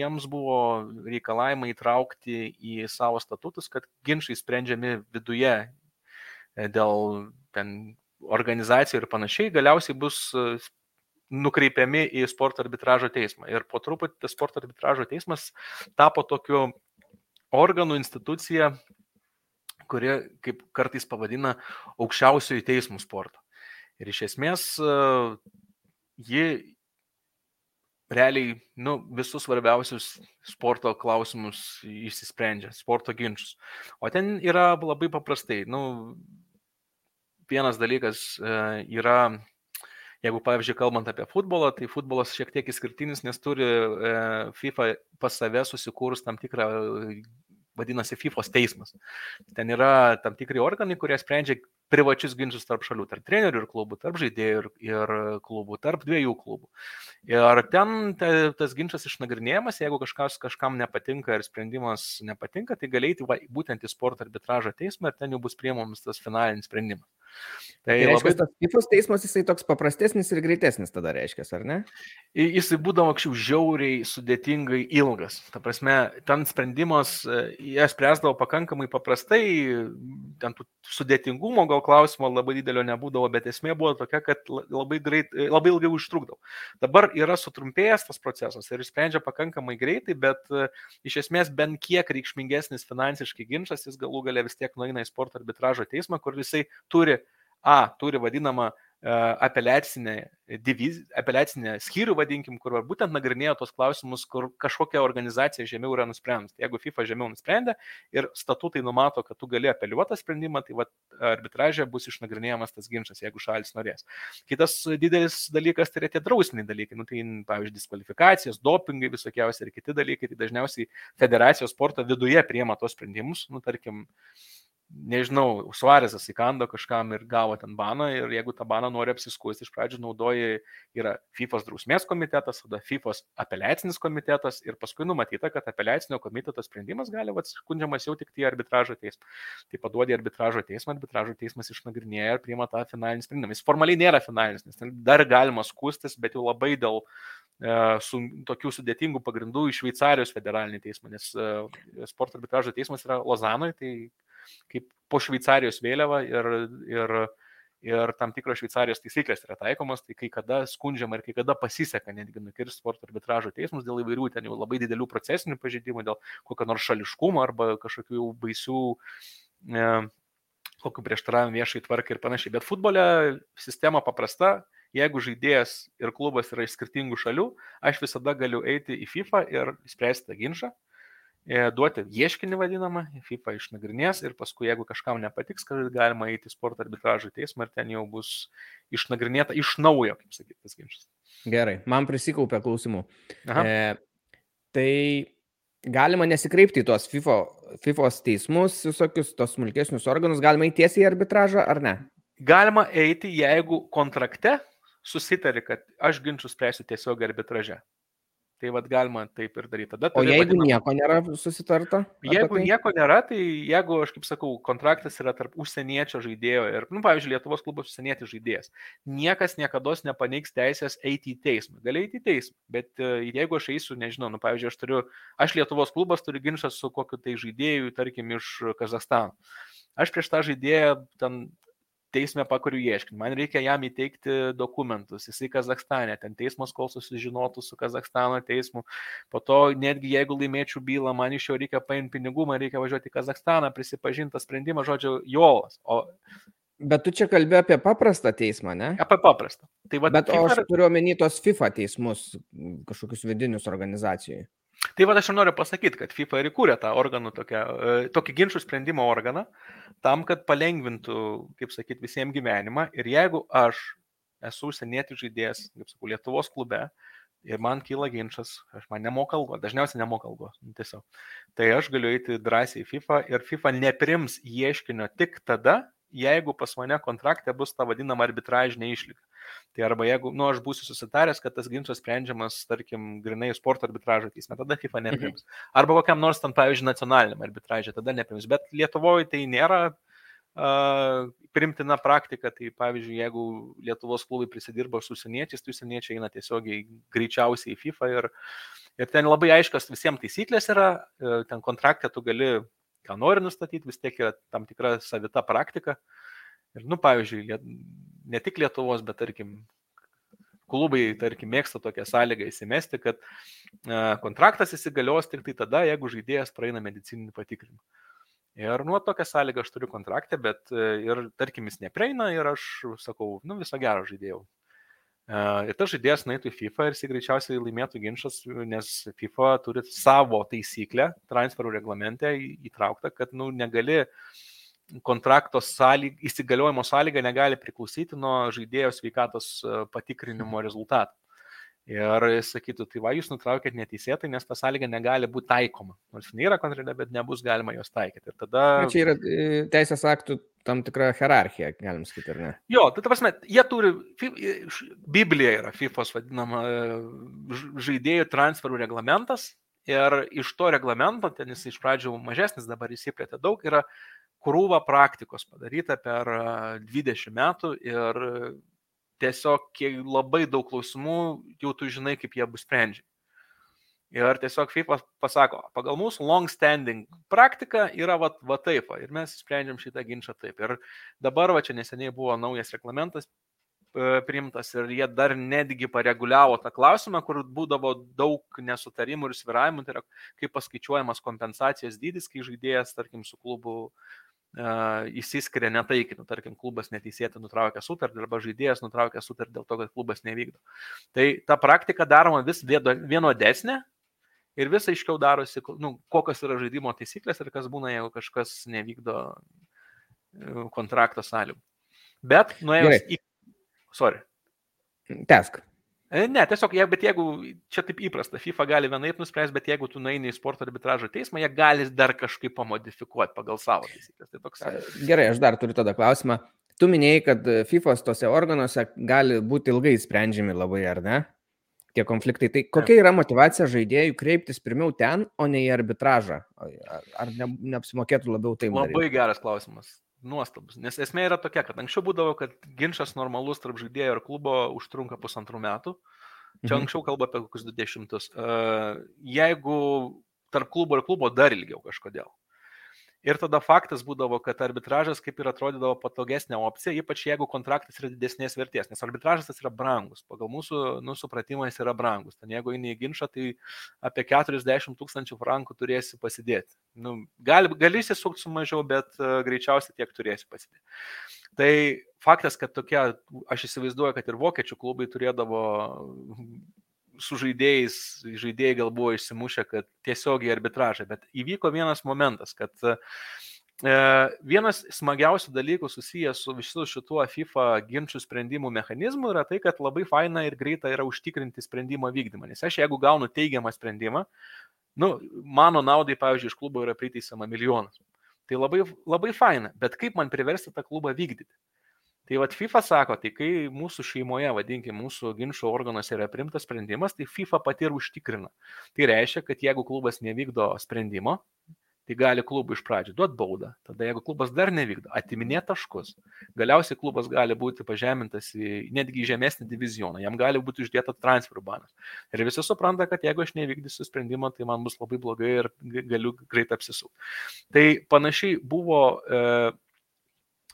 jiems buvo reikalavimai įtraukti į savo statutus, kad ginčiai sprendžiami viduje e, dėl ten organizacijų ir panašiai, galiausiai bus e, nukreipiami į sporto arbitražo teismą. Ir po truputį tas sporto arbitražo teismas tapo tokiu organų institucija, kuri, kaip kartais pavadina, aukščiausiojo teismų sporto. Ir iš esmės e, ji realiai nu, visus svarbiausius sporto klausimus išsisprendžia, sporto ginčius. O ten yra labai paprastai. Nu, vienas dalykas e, yra Jeigu, pavyzdžiui, kalbant apie futbolą, tai futbolas šiek tiek išskirtinis, nes turi e, FIFA pas save susikūrus tam tikrą vadinasi FIFA teismas. Ten yra tam tikri organai, kurie sprendžia privačius ginčius tarp šalių, tarp trenerių ir klubų, tarp žaidėjų ir, ir klubų, tarp dviejų klubų. Ir ten ta, tas ginčas išnagrinėjamas, jeigu kažkas kažkam nepatinka ir sprendimas nepatinka, tai galėti va, būtent į sporto arbitražo teismą ir ten jau bus priemamas tas finalinis sprendimas. Tai, tai reiškia, labai... tas FIFOS teismas jisai toks paprastesnis ir greitesnis tada reiškia, ar ne? Jisai būdavo anksčiau žiauriai sudėtingai ilgas. Ta prasme, ten sprendimas, e, jie spręsdavo pakankamai paprastai, ten sudėtingumo gal klausimo labai didelio nebūdavo, bet esmė buvo tokia, kad labai, greit, e, labai ilgai užtrukdavo. Dabar yra sutrumpėjęs tas procesas ir sprendžia pakankamai greitai, bet e, iš esmės bent kiek reikšmingesnis finansiškai ginčas, jis galų gale vis tiek nueina į sporto arbitražo teismą, kur jisai turi A turi vadinamą e, apeliacinę, diviz, apeliacinę skyrių, vadinkim, kur būtent nagrinėjo tos klausimus, kur kažkokia organizacija žemiau yra nusprendus. Jeigu FIFA žemiau nusprendė ir statutai numato, kad tu gali apeliuoti sprendimą, tai arbitražė bus išnagrinėjamas tas ginčas, jeigu šalis norės. Kitas didelis dalykas tai yra tie drausminiai dalykai, nu, tai pavyzdžiui, diskvalifikacijos, dopingai visokiausi ir kiti dalykai, tai dažniausiai federacijos sporto viduje priema tos sprendimus, nu, tarkim, nežinau, Suarezas įkando kažkam ir gavo ten baną ir jeigu tą baną nori apsiskusti, iš pradžių naudoji, yra FIFOS drausmės komitetas, tada FIFOS apeliacinis komitetas ir paskui numatyta, kad apeliacinio komiteto sprendimas gali atskundžiamas jau tik į arbitražo teismą. Tai paduodi arbitražo teismą, arbitražo teismas išnagrinėja ir priima tą finalinį sprendimą. Jis formaliai nėra finalinis, nes dar galima skustis, bet jau labai dėl e, su tokių sudėtingų pagrindų į Šveicarijos federalinį teismą, nes e, sporto arbitražo teismas yra Lozanoje, tai kaip po Šveicarijos vėliava ir, ir, ir tam tikros Šveicarijos taisyklės yra taikomos, tai kai kada skundžiama ir kai kada pasiseka netgi nukirsti sporto arbitražo teismus dėl įvairių ten jau labai didelių procesinių pažeidimų, dėl kokio nors šališkumo arba kažkokių baisių e, kokiu prieštaravimu viešai tvarkai ir panašiai. Bet futbole sistema paprasta, jeigu žaidėjas ir klubas yra iš skirtingų šalių, aš visada galiu eiti į FIFA ir spręsti tą ginčą. E, duoti ieškinį vadinamą, FIFA išnagrinės ir paskui, jeigu kažkam nepatiks, kad galima eiti į sporto arbitražo teismą ir ten jau bus išnagrinėta iš naujo, kaip sakyti, tas ginčas. Gerai, man prisikaupė klausimų. Aha. E, tai galima nesikreipti į tuos FIFA, FIFOS teismus, visokius tos smulkesnius organus, galima eiti tiesiai į arbitražą ar ne? Galima eiti, jeigu kontrakte susitari, kad aš ginčius spręsiu tiesiog arbitraže. Tai vad galima taip ir daryti. Tada o jeigu vadinama, nieko nėra susitarta? Jeigu tai? nieko nėra, tai jeigu, aš kaip sakau, kontraktas yra tarp užsieniečio žaidėjo ir, nu, pavyzdžiui, Lietuvos klubos užsienietis žaidėjas, niekas niekada nepaneigs teisės eiti į teismą. Gali eiti į teismą, bet e, jeigu aš eisiu, nežinau, nu, pavyzdžiui, aš turiu, aš Lietuvos klubas turiu ginčą su kokiu tai žaidėju, tarkim, iš Kazakstano. Aš prieš tą žaidėją ten teisme pakuriu ieškinį, man reikia jam įteikti dokumentus, jisai Kazakstane, ten teismas kol susižinotų su Kazakstano teismu, po to netgi jeigu laimėčiau bylą, man iš jo reikia paimti pinigų, man reikia važiuoti į Kazakstaną, prisipažinti sprendimą, žodžiu, jolas. O Bet tu čia kalbė apie paprastą teismą, ne? Apie paprastą. Tai va, Bet FIFA... aš turiu omeny tos FIFA teismus, kažkokius vidinius organizacijoje. Tai va aš ir noriu pasakyti, kad FIFA ir įkūrė tą organų, tokią, e, tokį ginčių sprendimo organą, tam, kad palengvintų, kaip sakyti, visiems gyvenimą. Ir jeigu aš esu užsienietį žaidėjas, kaip sakau, Lietuvos klube, ir man kyla ginčas, aš man nemoka algos, dažniausiai nemoka algos, nu, tiesiog. Tai aš galiu eiti drąsiai į FIFA ir FIFA neprims ieškinio tik tada, jeigu pas mane kontrakte bus ta vadinama arbitražinė išlyga. Tai arba jeigu, nu, aš būsiu susitaręs, kad tas ginčas sprendžiamas, tarkim, grinai sporto arbitražo teisme, tada FIFA neprims. Arba kokiam nors ten, pavyzdžiui, nacionaliniam arbitražė, tada neprims. Bet Lietuvoje tai nėra uh, primtina praktika. Tai, pavyzdžiui, jeigu Lietuvos klubai prisidirba su užsieniečiais, tai užsieniečiai eina tiesiogiai greičiausiai į FIFA ir, ir ten labai aiškios visiems taisyklės yra, ten kontraktą tu gali ką nori nustatyti, vis tiek yra tam tikra savita praktika. Ir, nu, pavyzdžiui, ne tik Lietuvos, bet, tarkim, klubai, tarkim, mėgsta tokią sąlygą įsimesti, kad kontraktas įsigalios tik tai tada, jeigu žaidėjas praeina medicininį patikrinimą. Ir nuo tokią sąlygą aš turiu kontraktą, bet ir, tarkim, jis nepreina ir aš sakau, nu, viso gero žaidėjau. Ir tas žaidėjas nueitų į FIFA ir jis greičiausiai laimėtų ginčas, nes FIFA turi savo taisyklę transferų reglamente įtrauktą, kad nu, negali kontrakto sąlyg, įsigaliojimo sąlyga negali priklausyti nuo žaidėjo sveikatos patikrinimo rezultatų. Ir sakytų, tai va, jūs nutraukėt neteisėtai, nes ta sąlyga negali būti taikoma. Nors nėra kontrade, bet nebus galima jos taikyti. Ir tada... Na, čia yra e, teisės aktų tam tikra hierarchija, galim sakyti, ar ne? Jo, tai ta prasme, jie turi, Biblija yra FIFOS vadinama e, žaidėjų transferų reglamentas. Ir iš to reglamento, ten jis iš pradžių mažesnis, dabar įsiplėtė daug, yra krūva praktikos padaryta per 20 metų ir tiesiog labai daug klausimų jau tu žinai, kaip jie bus sprendžiami. Ir tiesiog FIFA pasako, pagal mūsų long standing praktiką yra va, va taip, va, ir mes sprendžiam šitą ginčą taip. Ir dabar va čia neseniai buvo naujas reglamentas e, priimtas ir jie dar netgi pareguliavo tą klausimą, kur būdavo daug nesutarimų ir sviravimų, tai yra kaip paskaičiuojamas kompensacijos dydis, kai žaidėjas, tarkim, su klubu įsiskiria netaikinu, tarkim, klubas neteisėtai nutraukia sutartį arba žaidėjas nutraukia sutartį dėl to, kad klubas nevykdo. Tai ta praktika daroma vis vienodesnė, ir vis aiškiau darosi, nu, kokios yra žaidimo taisyklės ir kas būna, jeigu kažkas nevykdo e, kontrakto sąlygų. Bet nuėjus į... Sorry. Tesk. E, ne, tiesiog, je, bet jeigu čia taip įprasta, FIFA gali vienaip nuspręsti, bet jeigu tu nueini į sporto arbitražo teismą, jie gali dar kažkaip pamodifikuoti pagal savo taisyklės. Tai toks... Gerai, aš dar turiu tada klausimą. Tu minėjai, kad FIFA tose organuose gali būti ilgai sprendžiami labai, ar ne? tie konfliktai. Tai kokia yra motivacija žaidėjų kreiptis pirmiau ten, o ne į arbitražą? Ar ne, neapsimokėtų labiau tai? Labai geras klausimas. Nuostabus. Nes esmė yra tokia, kad anksčiau būdavo, kad ginčas normalus tarp žaidėjo ir klubo užtrunka pusantrų metų. Čia mhm. anksčiau kalba apie kokius 20. Jeigu tarp klubo ir klubo dar ilgiau kažkodėl. Ir tada faktas būdavo, kad arbitražas kaip ir atrodydavo patogesnė opcija, ypač jeigu kontraktas yra didesnės vertės, nes arbitražas tas yra brangus. Pagal mūsų nu, supratimą jis yra brangus. Ten jeigu eini į ginčą, tai apie 40 tūkstančių frankų turėsi pasidėti. Nu, gali, gali įsisukti su mažiau, bet uh, greičiausiai tiek turėsi pasidėti. Tai faktas, kad tokia, aš įsivaizduoju, kad ir vokiečių klubai turėdavo su žaidėjais, žaidėjai gal buvo išsimušę, kad tiesiogiai arbitražai, bet įvyko vienas momentas, kad e, vienas smagiausių dalykų susijęs su visu šituo FIFA ginčių sprendimų mechanizmu yra tai, kad labai faina ir greita yra užtikrinti sprendimo vykdymą. Nes aš jeigu gaunu teigiamą sprendimą, nu, mano naudai, pavyzdžiui, iš klubo yra priteisama milijonas. Tai labai, labai faina, bet kaip man priversti tą klubą vykdyti? Tai vad FIFA sako, tai kai mūsų šeimoje, vadinkime, mūsų ginčio organuose yra primtas sprendimas, tai FIFA pati ir užtikrina. Tai reiškia, kad jeigu klubas nevykdo sprendimo, tai gali klubui iš pradžių duoti baudą. Tada jeigu klubas dar nevykdo, atiminėti taškus. Galiausiai klubas gali būti pažemintas į netgi į žemesnį divizioną, jam gali būti uždėta transferų banas. Ir visi supranta, kad jeigu aš nevykdysiu sprendimo, tai man bus labai blogai ir galiu greit apsisukti. Tai panašiai buvo e,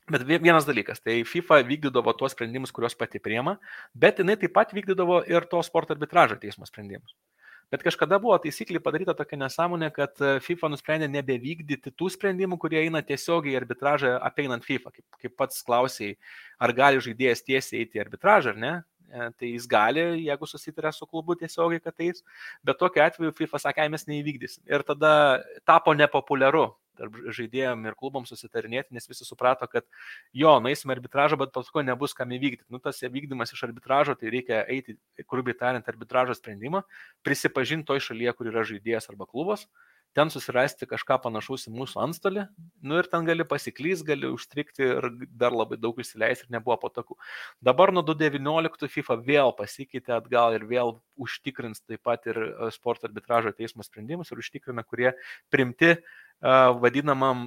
Bet vienas dalykas, tai FIFA vykdydavo tuos sprendimus, kuriuos pati priema, bet jinai taip pat vykdydavo ir to sporto arbitražo teismo sprendimus. Bet kažkada buvo taisyklė padaryta tokia nesąmonė, kad e, FIFA nusprendė nebevykdyti tų sprendimų, kurie eina tiesiogiai į arbitražą apeinant FIFA. Kaip, kaip pats klausiai, ar gali žaidėjas tiesiai eiti į arbitražą ar ne, e, tai jis gali, jeigu susitarė su klubu tiesiogiai, kad eis, bet tokiu atveju FIFA sakė, mes neįvykdysim. Ir tada tapo nepopuliaru tarp žaidėjom ir klubom susitarinėti, nes visi suprato, kad jo, naisime arbitražą, bet paskui nebus kam įvykdyti. Nu, tas vykdymas iš arbitražo, tai reikia eiti, grubiai tariant, arbitražo sprendimą, prisipažinti toj šalyje, kur yra žaidėjas arba klubas, ten susirasti kažką panašaus į mūsų antstolį, nu ir ten gali pasiklys, gali užstrikti ir dar labai daug išsileisti ir nebuvo patogu. Dabar nuo 2019 FIFA vėl pasikeitė atgal ir vėl užtikrins taip pat ir e, sporto arbitražo teismo sprendimus ir užtikrina, kurie primti uh, vadinamam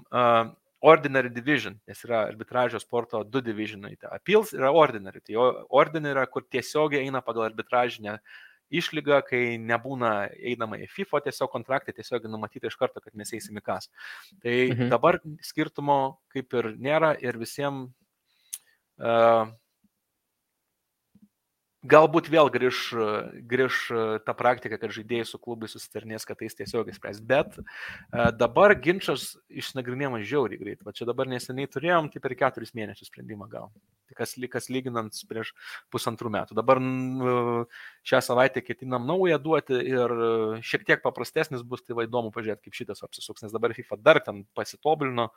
ordinary division, nes yra arbitražio sporto du divisionai. Tai appeals yra ordinary, tai ordinary yra, kur tiesiogiai eina pagal arbitražinę išlygą, kai nebūna einama į FIFA, tiesiog kontraktai tiesiog numatyti iš karto, kad mes eisim į kas. Tai mhm. dabar skirtumo kaip ir nėra ir visiems uh, Galbūt vėl grįž, grįž ta praktika, kad žaidėjai su klubai susitarnės, kad tai tiesiogiai spręs. Bet uh, dabar ginčas išnagrinėjamas žiauriai greit. Va čia dabar neseniai turėjom, tai per keturis mėnesius sprendimą gavom. Tai kas, kas lyginant prieš pusantrų metų. Dabar šią savaitę ketinam naują duoti ir šiek tiek paprastesnis bus, tai va įdomu pažiūrėti, kaip šitas apsisuks, nes dabar FIFA dar ten pasitobulino,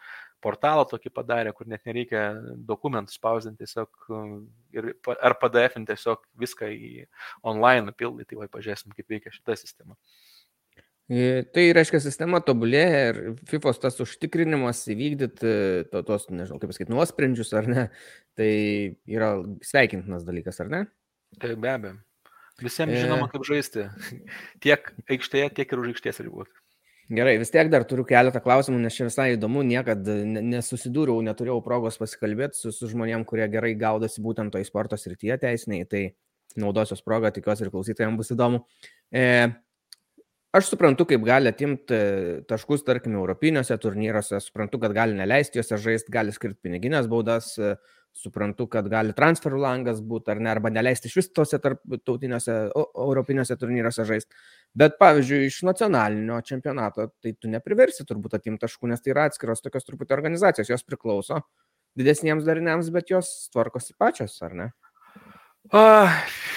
portalą tokį padarė, kur net nereikia dokumentų spausdinti tiesiog ir, ar PDF tiesiog viską į online pildyti, tai va pažiūrėsim, kaip veikia šita sistema. E, tai reiškia, sistema tobulėja ir FIFOS tas užtikrinimas įvykdyti to, tos, nežinau, kaip pasakyti, nuosprendžius ar ne, tai yra sveikintinas dalykas, ar ne? Tai be abejo. Visiems e. žinoma, kaip žaisti. Tiek aikštėje, tiek ir už aikštės ribų. Gerai, vis tiek dar turiu keletą klausimų, nes čia visai įdomu, niekada nesusidūriau, neturėjau progos pasikalbėti su, su žmonėm, kurie gerai gaudosi būtent toj sporto srityje teisiniai, tai naudosios progą, tikiuosi ir klausytojams bus įdomu. E, Aš suprantu, kaip gali atimti taškus, tarkim, europiniuose turnyruose, suprantu, kad gali neleisti juose žaisti, gali skirti piniginės baudas, suprantu, kad gali transferų langas būti ar ne, arba neleisti iš vis tose tarptautiniuose, europiniuose turnyruose žaisti. Bet, pavyzdžiui, iš nacionalinio čempionato, tai tu nepriversi turbūt atimti taškų, nes tai yra atskiros tokios truputį organizacijos, jos priklauso didesniems dariniams, bet jos tvarkosi pačios, ar ne?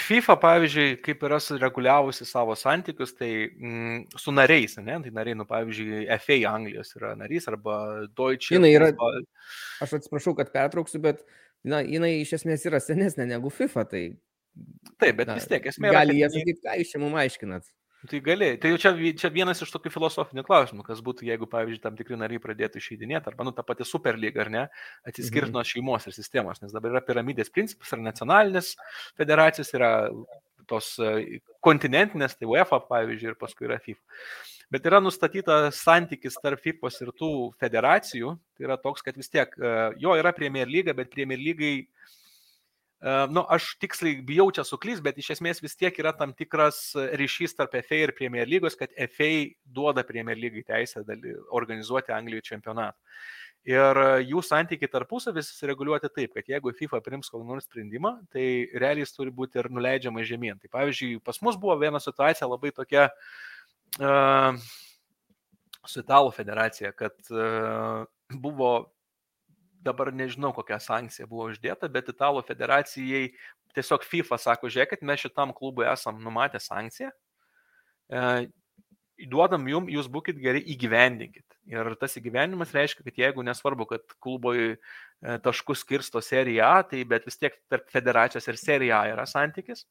FIFA, pavyzdžiui, kaip yra sureguliavusi savo santykius, tai mm, su nariais, ne? Tai nariai, nu, pavyzdžiui, FA Anglijos yra narys arba Deutsche. Jinai yra, aš atsiprašau, kad pertrauksiu, bet na, jinai iš esmės yra senesnė negu FIFA, tai... Taip, bet na, vis tiek esmė. Gali jie sakyti, ką jūs čia mums aiškinat. Tai gali. Tai jau čia, čia vienas iš tokių filosofinių klausimų, kas būtų, jeigu, pavyzdžiui, tam tikri nariai pradėtų išeidinėti, arba, nu, ta pati superlyga, ar ne, atsiskirti mhm. nuo šeimos ir sistemos, nes dabar yra piramidės principas, yra nacionalinės federacijos, yra tos e, kontinentinės, tai UEFA, pavyzdžiui, ir paskui yra FIFA. Bet yra nustatytas santykis tarp FIFA ir tų federacijų, tai yra toks, kad vis tiek e, jo yra Premier lyga, bet Premier lygai nu, aš tiksliai bijau čia suklys, bet iš esmės vis tiek yra tam tikras ryšys tarp FA ir Premier lygos, kad FA duoda Premier lygai teisę organizuoti Anglijos čempionatą. Ir jų santykiai tarpusavį susireguliuoti taip, kad jeigu FIFA prims kokį nors sprendimą, tai realiai jis turi būti ir nuleidžiama žemyn. Tai pavyzdžiui, pas mus buvo viena situacija labai tokia uh, su Italų federacija, kad uh, buvo dabar nežinau, kokia sankcija buvo uždėta, bet Italų federacijai tiesiog FIFA sako, žiūrėkit, mes šitam klubui esam numatę sankciją, e, duodam jum, jūs būkite geri, įgyvendinkit. Ir tas įgyvenimas reiškia, kad jeigu nesvarbu, kad klubui e, taškus skirsto serija A, tai bet vis tiek tarp federacijos ir serija A yra santykis,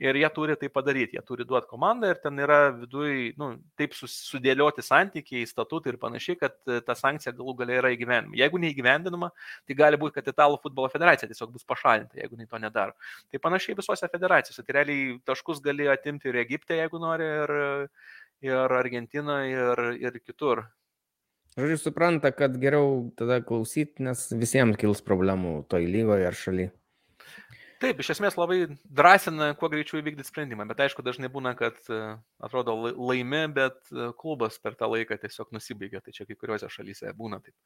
ir jie turi tai padaryti, jie turi duoti komandą ir ten yra viduje, nu, taip sudėlioti santykiai, statutai ir panašiai, kad e, ta sankcija galų galia yra įgyvendinama. Jeigu neįgyvendinama, tai gali būti, kad Italų futbolo federacija tiesiog bus pašalinta, jeigu jinai to nedaro. Tai panašiai visose federacijose. Tai realiai taškus gali atimti ir Egipte, jeigu nori, ir, ir Argentinoje, ir, ir kitur. Žodžiu, supranta, kad geriau tada klausyti, nes visiems kils problemų toj lygoje ar šalyje. Taip, iš esmės labai drąsina, kuo greičiau įvykdyti sprendimą, bet aišku, dažnai būna, kad e, atrodo laimi, bet e, klubas per tą laiką tiesiog nusibaigia, tai čia kai kuriuose šalyse būna taip.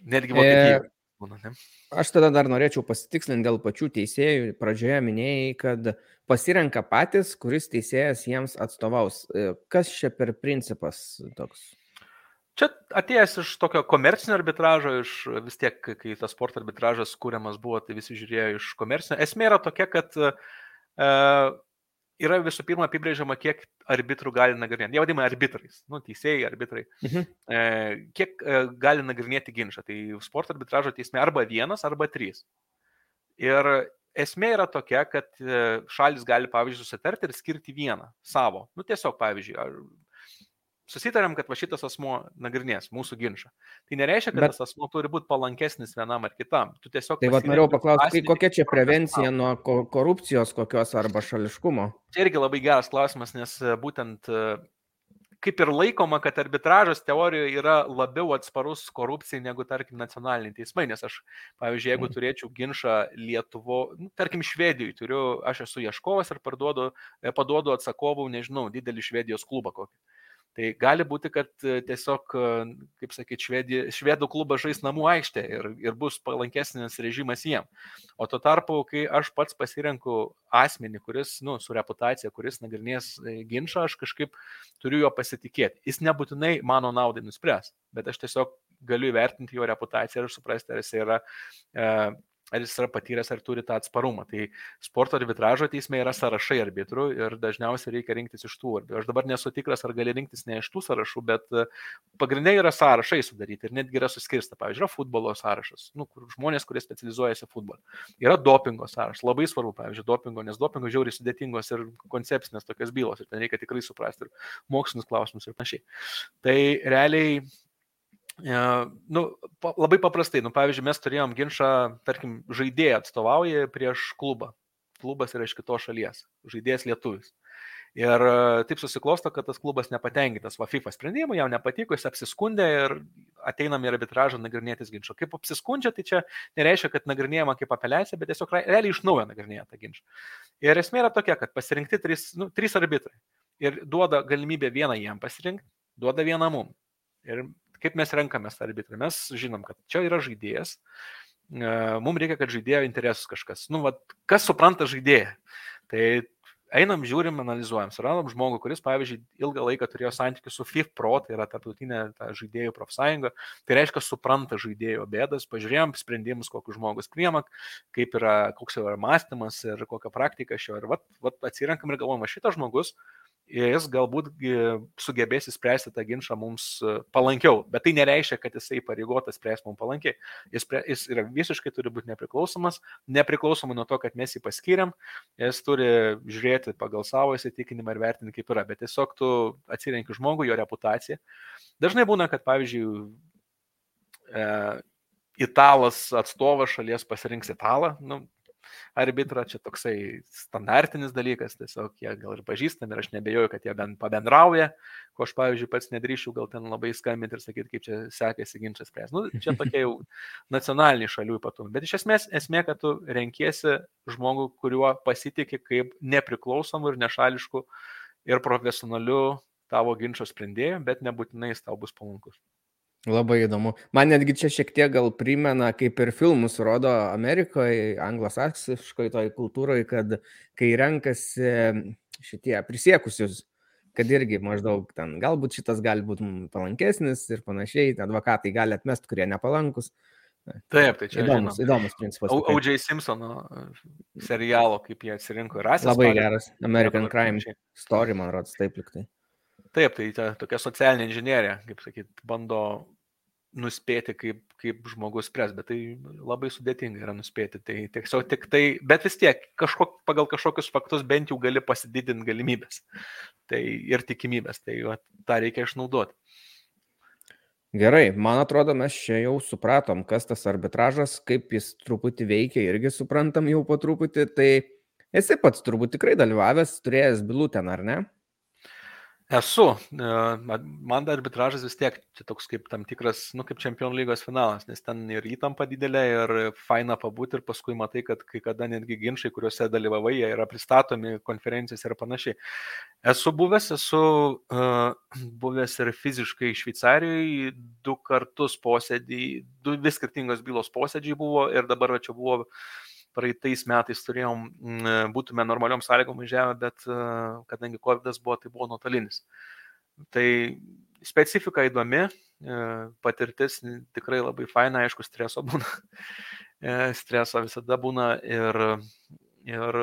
Netgi Vokietijoje. E... Būna, ne? Aš tada dar norėčiau pasitikslinti dėl pačių teisėjų. Pradžioje minėjai, kad pasirenka patys, kuris teisėjas jiems atstovaus. E, kas čia per principas toks? Čia atėjęs iš tokio komercinio arbitražo, iš vis tiek, kai tas sporto arbitražas kūriamas buvo, tai visi žiūrėjo iš komercinio. Esmė yra tokia, kad e, yra visų pirma apibrėžiama, kiek arbitrų gali nagrinėti. Jie vadinami arbitrais, nu, teisėjai, arbitrai. Mhm. E, kiek e, gali nagrinėti ginčą. Tai sporto arbitražo teisme arba vienas, arba trys. Ir esmė yra tokia, kad e, šalis gali, pavyzdžiui, susitarti ir skirti vieną savo. Nu, tiesiog, pavyzdžiui, susitarėm, kad va šitas asmo nagrinės mūsų ginčą. Tai nereiškia, kad Bet... tas asmo turi būti palankesnis vienam ar kitam. Tu tiesiog... Tai vad norėjau paklausti, tai kokia čia prevencija nuo korupcijos kokios arba šališkumo? Čia irgi labai geras klausimas, nes e, būtent e, kaip ir laikoma, kad arbitražas teorijoje yra labiau atsparus korupcijai negu, tarkim, nacionaliniai teismai. Nes aš, pavyzdžiui, jeigu mhm. turėčiau ginčą Lietuvo, nu, tarkim, Švedijoje, turiu, aš esu ieškovas ir parduodu, e, paduodu atsakovų, nežinau, didelį Švedijos klubą kokį. Tai gali būti, kad e, tiesiog, e, kaip sakyti, švedį, švedų klubas žais namų aikštė ir, ir bus palankesnis režimas jiem. O tuo tarpu, kai aš pats pasirenku asmenį, kuris, nu, su reputacija, kuris nagrinės e, ginčą, aš kažkaip turiu juo pasitikėti. Jis nebūtinai mano naudai nuspręs, bet aš tiesiog galiu įvertinti jo reputaciją ir suprasti, ar jis yra e, ar jis yra patyręs, ar turi tą atsparumą. Tai sporto arbitražo teisme yra sąrašai arbitrų ir dažniausiai reikia rinktis iš tų. Aš dabar nesu tikras, ar gali rinktis ne iš tų sąrašų, bet e, pagrindiniai yra sąrašai sudaryti ir netgi yra suskirsta. Pavyzdžiui, yra futbolo sąrašas, nu, kur žmonės, kurie specializuojasi futbolą. Yra dopingo sąrašas, labai svarbu, pavyzdžiui, dopingo, nes dopingo žiauriai sudėtingos ir koncepcinės tokios bylos ir ten reikia tikrai suprasti ir mokslinius klausimus ir panašiai. Tai realiai Nu, labai paprastai, nu, pavyzdžiui, mes turėjom ginčą, tarkim, žaidėją atstovauja prieš klubą. Klubas yra iš kitos šalies, žaidėjas lietuvis. Ir e, taip susiklosto, kad tas klubas nepatenkintas va FIFA sprendimu, jam nepatiko, jis apsiskundė ir ateinam į arbitražą nagrinėtis ginčio. Kaip apsiskundžia, tai čia nereiškia, kad nagrinėjama kaip apeliacija, bet tiesiog realiai iš naujo nagrinėja tą ginčą. Ir esmė yra tokia, kad pasirinkti trys, nu, trys arbitrai. Ir duoda galimybę vieną jiem pasirinkti, duoda vieną mum. Ir kaip mes renkamės tą arbitrą? Mes žinom, kad čia yra žaidėjas, e, mums reikia, kad žaidėjo interesus kažkas. Nu, va, kas supranta žaidėją? Tai einam, žiūrim, analizuojam. Suradom žmogų, kuris, pavyzdžiui, ilgą laiką turėjo santykių su FIF Pro, tai yra tarptautinė ta žaidėjų profsąjunga, tai reiškia, supranta žaidėjo bėdas, pažiūrėjom sprendimus, kokius žmogus priema, kaip yra, koks jo yra mąstymas ir kokią praktiką šio. Ir vat, vat atsirenkam ir galvojam, šitas žmogus jis galbūt sugebės įspręsti tą ginčą mums e, palankiau, bet tai nereiškia, kad jisai pareigotas spręsti mums palankiai. Jis, jis yra visiškai turi būti nepriklausomas, nepriklausomai nuo to, kad mes jį paskiriam, jis turi žiūrėti pagal savo įsitikinimą ir vertinti, kaip yra, bet tiesiog tu atsirenki žmogų, jo reputaciją. Dažnai būna, kad pavyzdžiui, e, italas atstovas šalies pasirinks italą, nu, arbitrą, čia toksai standartinis dalykas, tiesiog jie gal ir pažįstami ir aš nebejoju, kad jie bent pabendrauja, ko aš, pavyzdžiui, pats nedrįšiu gal ten labai skambinti ir sakyti, kaip čia sekėsi ginčas spręs. Nu, čia *laughs* tokie jau nacionaliniai šalių ypatumai. Bet iš esmės esmė, kad tu renkiesi žmogų, kuriuo pasitikė kaip nepriklausomu ir nešališku ir profesionaliu tavo ginčio sprendėju, bet nebūtinai jis tau bus palankus. Labai įdomu. Man netgi čia šiek tiek gal primena, kaip ir filmus rodo Amerikoje, anglosaksiškoje toj kultūroje, kad kai renkasi šitie prisiekusius, kad irgi maždaug ten, galbūt šitas gali būti palankesnis ir panašiai, advokatai gali atmesti, kurie nepalankus. Taip, tai čia įdomus, žinom. įdomus principas. O.J. Simpsono serialo, kaip jie atsirinko ir rasės. Labai geras. American Crime Story, man rodos, taip liktai. Taip, tai ta, tokia socialinė inžinierija, kaip sakyt, bando nuspėti, kaip, kaip žmogus spres, bet tai labai sudėtinga yra nuspėti. Tai tiesiog tik tai, bet vis tiek kažkok, pagal kažkokius faktus bent jau gali pasididinti galimybės tai, ir tikimybės. Tai va, tą reikia išnaudoti. Gerai, man atrodo, mes čia jau supratom, kas tas arbitražas, kaip jis truputį veikia, irgi suprantam jau po truputį. Tai esi pats turbūt tikrai dalyvavęs, turėjęs bylų ten, ar ne? Esu. E, man dar arbitražas vis tiek čia toks kaip tam tikras, nu, kaip čempionų lygos finalas, nes ten ir įtampa didelė, ir faina pabūti, ir paskui matai, kad kai kada netgi ginčiai, kuriuose dalyvavai, jie yra pristatomi konferencijose ir panašiai. Esu buvęs, esu uh, buvęs ir fiziškai Šveicarijoje, du kartus posėdį, du vis skirtingos bylos posėdžiai buvo, ir dabar čia buvo uh, praeitais metais turėjom, būtume normaliom sąlygom važiavę, bet e, kadangi COVID buvo, tai buvo nuotolinis. Tai specifika įdomi, e, patirtis tikrai labai faina, aišku, streso būna. E, streso visada būna ir, ir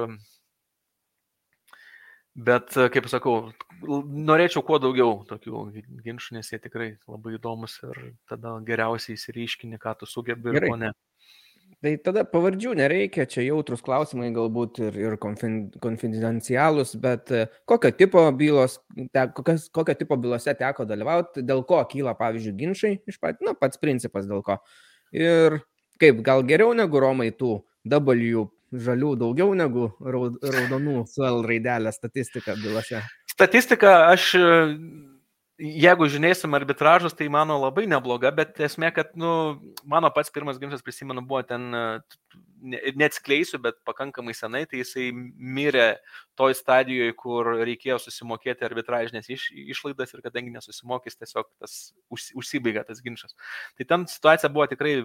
Bet, kaip sakau, norėčiau kuo daugiau tokių ginčių, nes jie tikrai labai įdomus ir tada geriausiai įsiryškini, ką tu sugebi ir ko ne. Tai tada pavardžių nereikia, čia jautrus klausimai galbūt ir, ir konfidencialūs, bet e, kokio tipo bylos, te, kokias, kokio tipo bylose teko dalyvauti, dėl ko kyla, pavyzdžiui, ginčiai, iš pat, nu, pats principas dėl ko. Ir kaip, gal geriau negu Romai tų W žalių daugiau negu raudonų su L raidelė statistika bylose? Statistika, aš jeigu žiūrėsim arbitražus, tai mano labai nebloga, bet esmė, kad, nu, mano pats pirmas ginčas, prisimenu, buvo ten, neatskleisiu, bet pakankamai senai, tai jisai mirė toj stadijoje, kur reikėjo susimokėti arbitražinės iš, išlaidas ir kadangi nesusimokys, tiesiog tas už, užsibaigė tas ginčas. Tai ten situacija buvo tikrai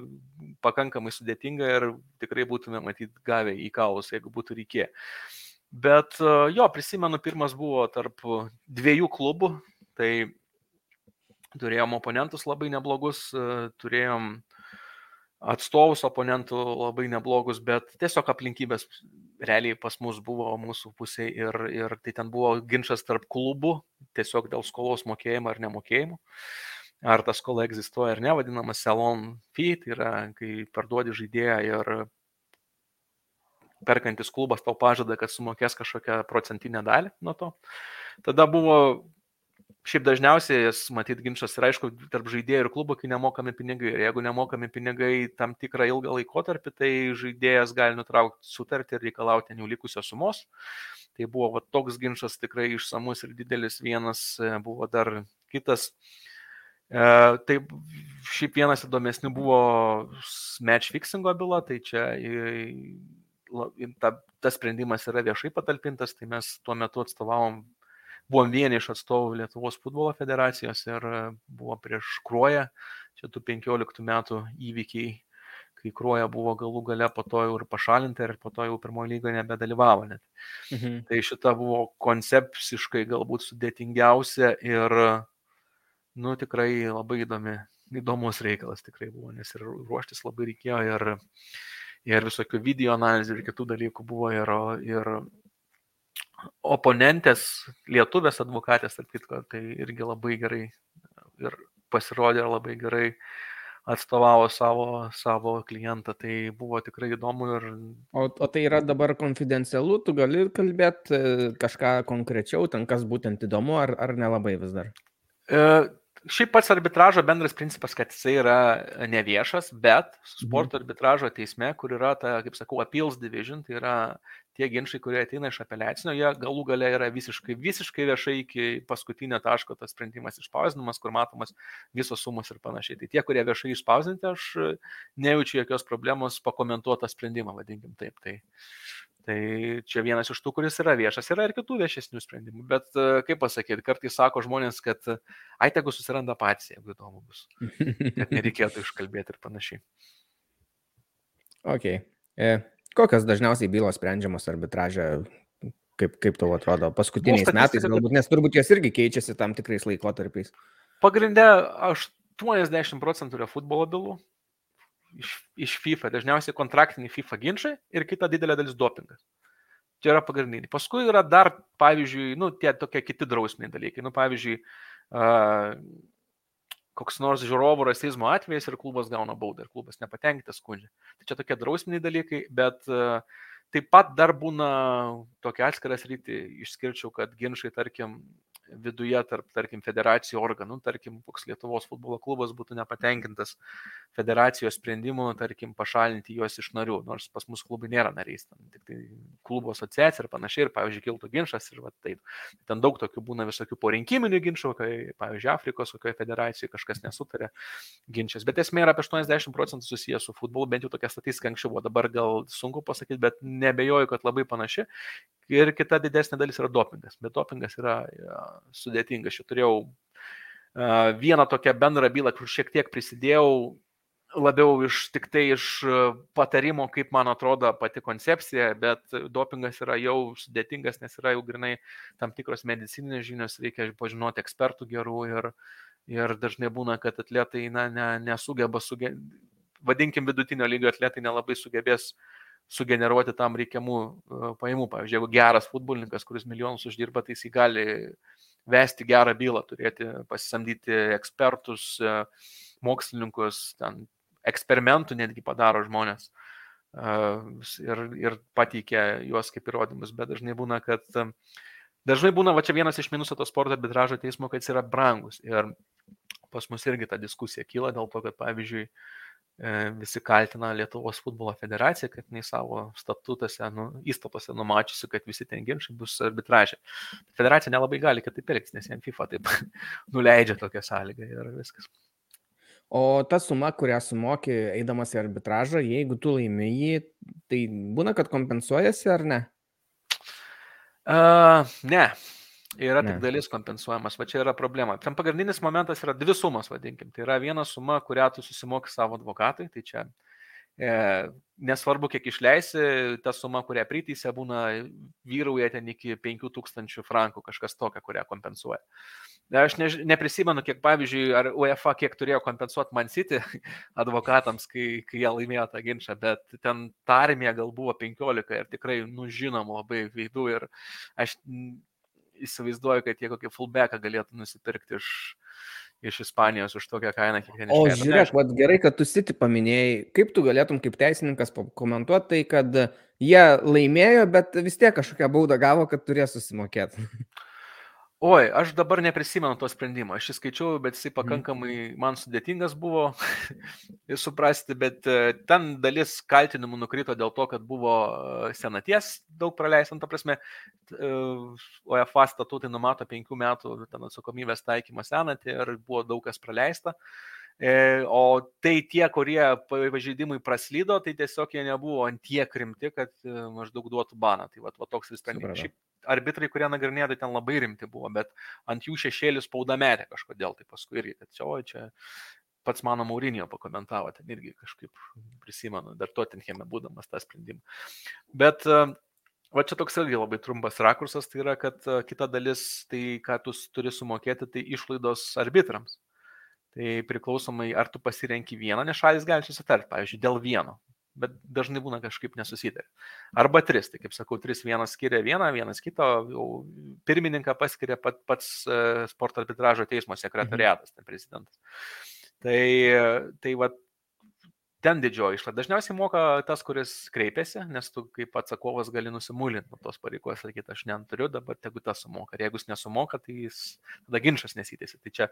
pakankamai sudėtinga ir tikrai būtume matyti gavę į kaulus, jeigu būtų reikėję. Bet jo, prisimenu, pirmas buvo tarp dviejų klubų, tai turėjom oponentus labai neblogus, e, turėjom atstovus oponentų labai neblogus, bet tiesiog aplinkybės realiai pas mus buvo mūsų pusėje ir, ir tai ten buvo ginčas tarp klubų, tiesiog dėl skolos mokėjimo ar nemokėjimo. Ar ta skola egzistuoja ar ne, vadinamas salon fee, tai yra, kai parduodi žaidėją ir perkantis klubas tau pažada, kad sumokės kažkokią procentinę dalį nuo to. Tada buvo Šiaip dažniausiai, matyt, ginčas yra aišku tarp žaidėjų ir klubo, kai nemokami pinigai. Ir jeigu nemokami pinigai tam tikrą ilgą laikotarpį, tai žaidėjas gali nutraukti sutartį ir reikalauti jų likusios sumos. Tai buvo va, toks ginčas tikrai išsamus ir didelis. Vienas e, buvo dar kitas. E, tai šiaip vienas įdomesnių buvo match fixingo byla, tai čia ta, tas sprendimas yra viešai patalpintas, tai mes tuo metu atstovavom buvom vieni iš atstovų Lietuvos futbolo federacijos ir e, buvo prieš Kruoją, čia tų 15 metų įvykiai, kai Kruoja buvo galų gale po to jau ir pašalinta ir po to jau pirmoji lyga nebedalyvavo net. Mhm. Tai šita buvo koncepciškai galbūt sudėtingiausia ir, nu, tikrai labai įdomi, įdomus reikalas tikrai buvo, nes ir ruoštis labai reikėjo ir, ir visokių video analizių ir kitų dalykų buvo ir, ir oponentės, lietuvės advokatės, tarp kitko, tai irgi labai gerai ir pasirodė labai gerai atstovavo savo, savo klientą, tai buvo tikrai įdomu ir... O, o tai yra dabar konfidencialu, tu gali kalbėti e, kažką konkrečiau, ten kas būtent įdomu, ar, ar nelabai vis dar? E, Šiaip pats arbitražo bendras principas, kad jisai yra neviešas, bet mhm. sporto arbitražo teisme, kur yra ta, kaip sakau, appeals division, tai yra tie ginčiai, kurie ateina iš apeliacinio, jie galų gale yra visiškai, visiškai viešai iki paskutinio taško tas sprendimas išspausdinamas, kur matomas visos sumos ir panašiai. Tai tie, kurie viešai išspausdinti, aš nejaučiu jokios problemos pakomentuoti tą sprendimą, vadinkim taip. Tai, Tai čia vienas iš tų, kuris yra viešas, yra ir kitų viešesnių sprendimų. Bet kaip pasakyti, kartais sako žmonės, kad ai tegu susiranda patys, jeigu įdomu bus. Kad *laughs* nereikėtų iškalbėti ir panašiai. Ok. E, kokios dažniausiai bylos sprendžiamos arbitražė, kaip, kaip tau atrodo, paskutiniais metais, galbūt, nes turbūt jos irgi keičiasi tam tikrais laikotarpiais. Pagrindė 80 procentų yra futbolo bylų, iš, iš FIFA, dažniausiai kontraktiniai FIFA ginčiai ir kita didelė dalis dopingas. Čia yra pagrindiniai. Paskui yra dar, pavyzdžiui, nu, tie tokie kiti drausminiai dalykai. Nu, pavyzdžiui, uh, koks nors žiūrovų rasizmo atvejas ir klubas gauna baudą ir klubas nepatenkintas skundžia. Tai čia tokie drausminiai dalykai, bet uh, taip pat dar būna tokia atskiras rytį, išskirčiau, kad ginčiai, tarkim, viduje tarp, tarkim, federacijų organų, tarkim, koks Lietuvos futbolo klubas būtų nepatenkintas federacijos sprendimu, tarkim, pašalinti juos iš narių, nors pas mus klubai nėra narys, ten, tik tai klubo asociacija ir panašiai, ir, pavyzdžiui, kiltų ginčas ir va taip. Ten daug tokių būna visokių porinkiminių ginčių, kai, pavyzdžiui, Afrikos kokioje federacijoje kažkas nesutarė ginčias, bet esmė yra apie 80 procentų susijęs su futbolu, bent jau tokia statistika anksčiau buvo, dabar gal sunku pasakyti, bet nebejoju, kad labai panaši. Ir kita didesnė dalis yra dopingas, bet dopingas yra ja, sudėtinga. Aš turėjau uh, vieną tokią bendrą bylą, kur šiek tiek prisidėjau labiau iš tik tai iš patarimo, kaip man atrodo pati koncepcija, bet dopingas yra jau sudėtingas, nes yra jau grinai tam tikros medicininės žinios, reikia pažinoti ekspertų gerų ir, ir dažnai būna, kad atletai na, ne, nesugeba, suge... vadinkim vidutinio lygio atletai nelabai sugebės sugeneruoti tam reikiamų pajamų. Pavyzdžiui, jeigu geras futbolininkas, kuris milijonus uždirba, tai jis gali vesti gerą bylą, turėti, pasisamdyti ekspertus, e, mokslininkus, ten eksperimentų netgi padaro žmonės e, ir, ir pateikia juos kaip įrodymus, bet dažnai būna, kad dažnai būna, va čia vienas iš minusų to sporto arbitražo teismo, kad jis yra brangus ir pas mus irgi ta diskusija kyla dėl to, kad pavyzdžiui, E, visi kaltina Lietuvos futbolo federaciją, kad jinai savo statutuose, nu, įstatuose numačiusi, kad visi ten ginčiai bus arbitražė. Federacija nelabai gali kitaip elgtis, nes jam FIFA taip *laughs* nuleidžia tokią sąlygą ir viskas. O ta suma, kurią sumokė eidamas į arbitražą, jeigu tu laimi jį, tai būna, kad kompensuojasi ar ne? Uh, ne, Yra ne. tik dalis kompensuojamas, va čia yra problema. Ten pagrindinis momentas yra dvi sumas, vadinkim. Tai yra viena suma, kurią tu susimoki savo advokatui, tai čia e, nesvarbu, kiek išleisi, ta suma, kurią priteisė, būna vyrauja ten iki 5000 frankų, kažkas tokia, kurią kompensuoja. Aš ne, neprisimenu, kiek pavyzdžiui, ar UEFA kiek turėjo kompensuoti Man City *laughs* advokatams, kai, kai jie laimėjo tą ginčą, bet ten tarmė gal buvo 15 ir tikrai, nu, žinom labai veidų ir aš įsivaizduoju, kad jie kokį fullbacką galėtų nusipirkti iš, iš Ispanijos už tokią kainą kiekvieną. O žiūrėk, vat, gerai, kad tu City paminėjai, kaip tu galėtum kaip teisininkas komentuoti tai, kad jie laimėjo, bet vis tiek kažkokią baudą gavo, kad turės susimokėti. *laughs* Oi, aš dabar neprisimenu to sprendimo. Aš jį skaičiau, bet jisai Mhm. pakankamai man sudėtingas buvo *laughs* suprasti, bet e, ten dalis kaltinimų nukrito dėl to, kad buvo e, senaties daug praleista, ta prasme, e, UEFA statutai numato penkių metų atsakomybės taikymą senatį ir buvo daug kas praleista. E, O tai tie, kurie pažeidimai praslydo, tai tiesiog jie nebuvo ant tiek rimti, kad e, maždaug duotų baną. Tai va, va toks vis sprendimas. Šiaip arbitrai, kurie nagrinėjo, tai ten labai rimti buvo, bet ant jų šešėlių spauda metė kažkodėl, tai paskui irgi, kad čia, o čia pats mano Maurinio pakomentavo, ten irgi kažkaip prisimenu, dar Tottenhame būdamas tą sprendimą. Bet e, va čia toks irgi labai trumpas rakursas, tai yra, kad e, kita dalis, tai ką tu turi sumokėti, tai išlaidos arbitrams. Tai priklausomai, ar tu pasirenki vieną, nes šalis gali susitarti, pavyzdžiui, dėl vieno, bet dažnai būna kažkaip nesusitarė. Arba tris, tai kaip sakau, tris vienas skiria vieną, vienas jau pirmininką paskiria pat, pats e, sporto arbitražo teismo sekretariatas, ten prezidentas. Tai, tai va, ten didžioji išlaida. Dažniausiai moka tas, kuris kreipiasi, nes tu kaip atsakovas gali nusimulinti nuo tos pareigos, sakyti, aš neturiu, dabar tegu tas sumoka. Ir jeigu jis nesumoka, tai jis, tada ginčas nesitėsi. Tai čia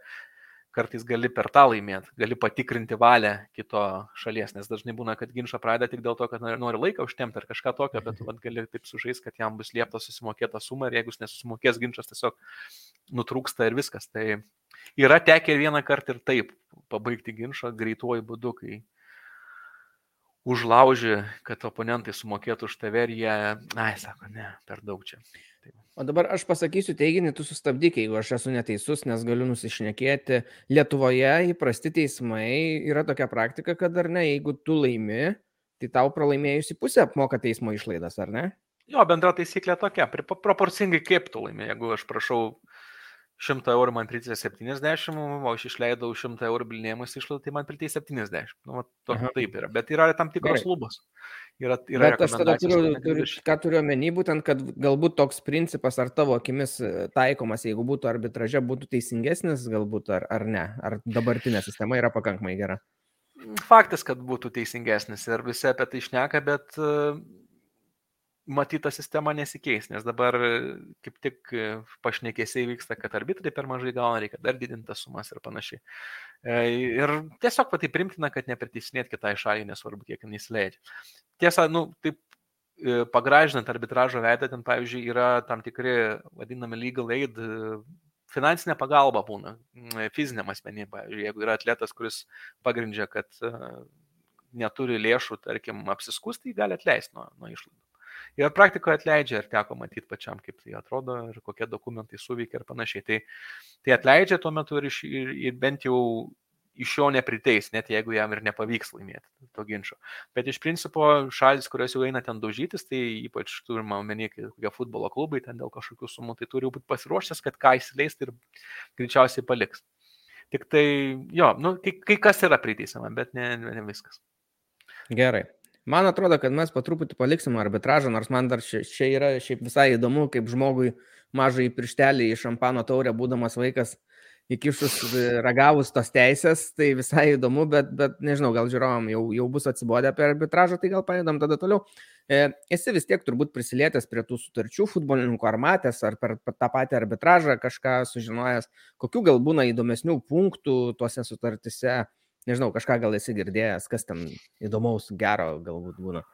kartais gali per tą laimėti, gali patikrinti valią kito šalies, nes dažnai būna, kad ginčą pradeda tik dėl to, kad nori- laiką užtemti ar kažką tokio, bet tu vat gali taip sužais, kad jam bus liepta susimokėta suma ir jeigu jis nesusimokės, ginčas tiesiog nutrūksta ir viskas. Tai yra tekę vieną kartą ir taip pabaigti ginčą greituoju būdu, kai užlauži, kad oponentai sumokėtų už tave ir jie, ai, sako, ne, per daug čia. O dabar aš pasakysiu teiginį, tu sustabdyk, jeigu aš esu neteisus, nes galiu nusišnekėti. Lietuvoje įprasti teismai yra tokia praktika, kad ar ne, jeigu tu laimi, tai tau pralaimėjusi pusė apmoka teismo išlaidas, ar ne? Jo, bendra taisyklė tokia, proporcingai kaip tu laimi, jeigu aš prašau 100 eurų man priteisė 70, o aš išleidau 100 eurų bilinėjimus išlaidų, tai man priteisė 70. Nu, va, to, Aha. taip yra, bet yra tam tikros Gerai. lubos. Yra, yra Bet aš tada turiu, turiu, ką turiu omeny, būtent, kad galbūt toks principas ar tavo akimis e, taikomas, jeigu būtų arbitraže, būtų teisingesnis, galbūt ar, ar ne, ar dabartinė sistema yra pakankamai gera. Faktas, kad būtų teisingesnis ir visi apie tai išneka, bet e, matyta sistema nesikeis, nes dabar e, kaip tik e, pašnekėsiai vyksta, kad arbitrai per mažai gauna, reikia dar didinti tas sumas ir panašiai. E, Ir tiesiog patai primtina, kad nepriteisinėt kitai šaliai, nesvarbu, kiek jis leidžia. Tiesa, nu, taip pagražinant arbitražo veidą, ten, pavyzdžiui, yra tam tikri vadinami legal aid finansinė pagalba būna fiziniam asmeniai, pavyzdžiui, jeigu yra atletas, kuris pagrindžia, kad neturi lėšų, tarkim, apsiskusti, jį gali atleisti nuo, nuo išlaidų. Ir praktikoje atleidžia ir teko matyti pačiam, kaip tai atrodo ir kokie dokumentai suveikia ir panašiai. Tai, tai atleidžia tuo metu ir, iš, ir, ir bent jau iš jo nepriteis, net jeigu jam ir nepavyks laimėti to ginčio. Bet iš principo šalis, kurios jau eina ten daužytis, tai ypač turime omeny, kokie futbolo klubai ten dėl kažkokių sumų, tai turi būti pasiruošęs, kad ką įsileis ir greičiausiai paliks. Tik tai, jo, nu, kai, kai kas yra priteisama, bet ne, ne viskas. Gerai. Man atrodo, kad mes po truputį paliksim arbitražą, nors man dar čia, čia yra šiaip visai įdomu, kaip žmogui mažai pirštelį į šampano taurę, būdamas vaikas, įkišus e, ragavus tos teisės, tai visai įdomu, bet, bet nežinau, gal žiūrovom jau, jau bus atsibodę apie arbitražą, tai gal paėdam tada toliau. E, esi vis tiek turbūt prisilietęs prie tų sutarčių futbolininkų ar matęs, ar per tą patį arbitražą kažką sužinojęs, kokių gal būna įdomesnių punktų tuose sutartise nežinau, kažką gal esi girdėjęs, kas ten įdomaus, gero galbūt būna.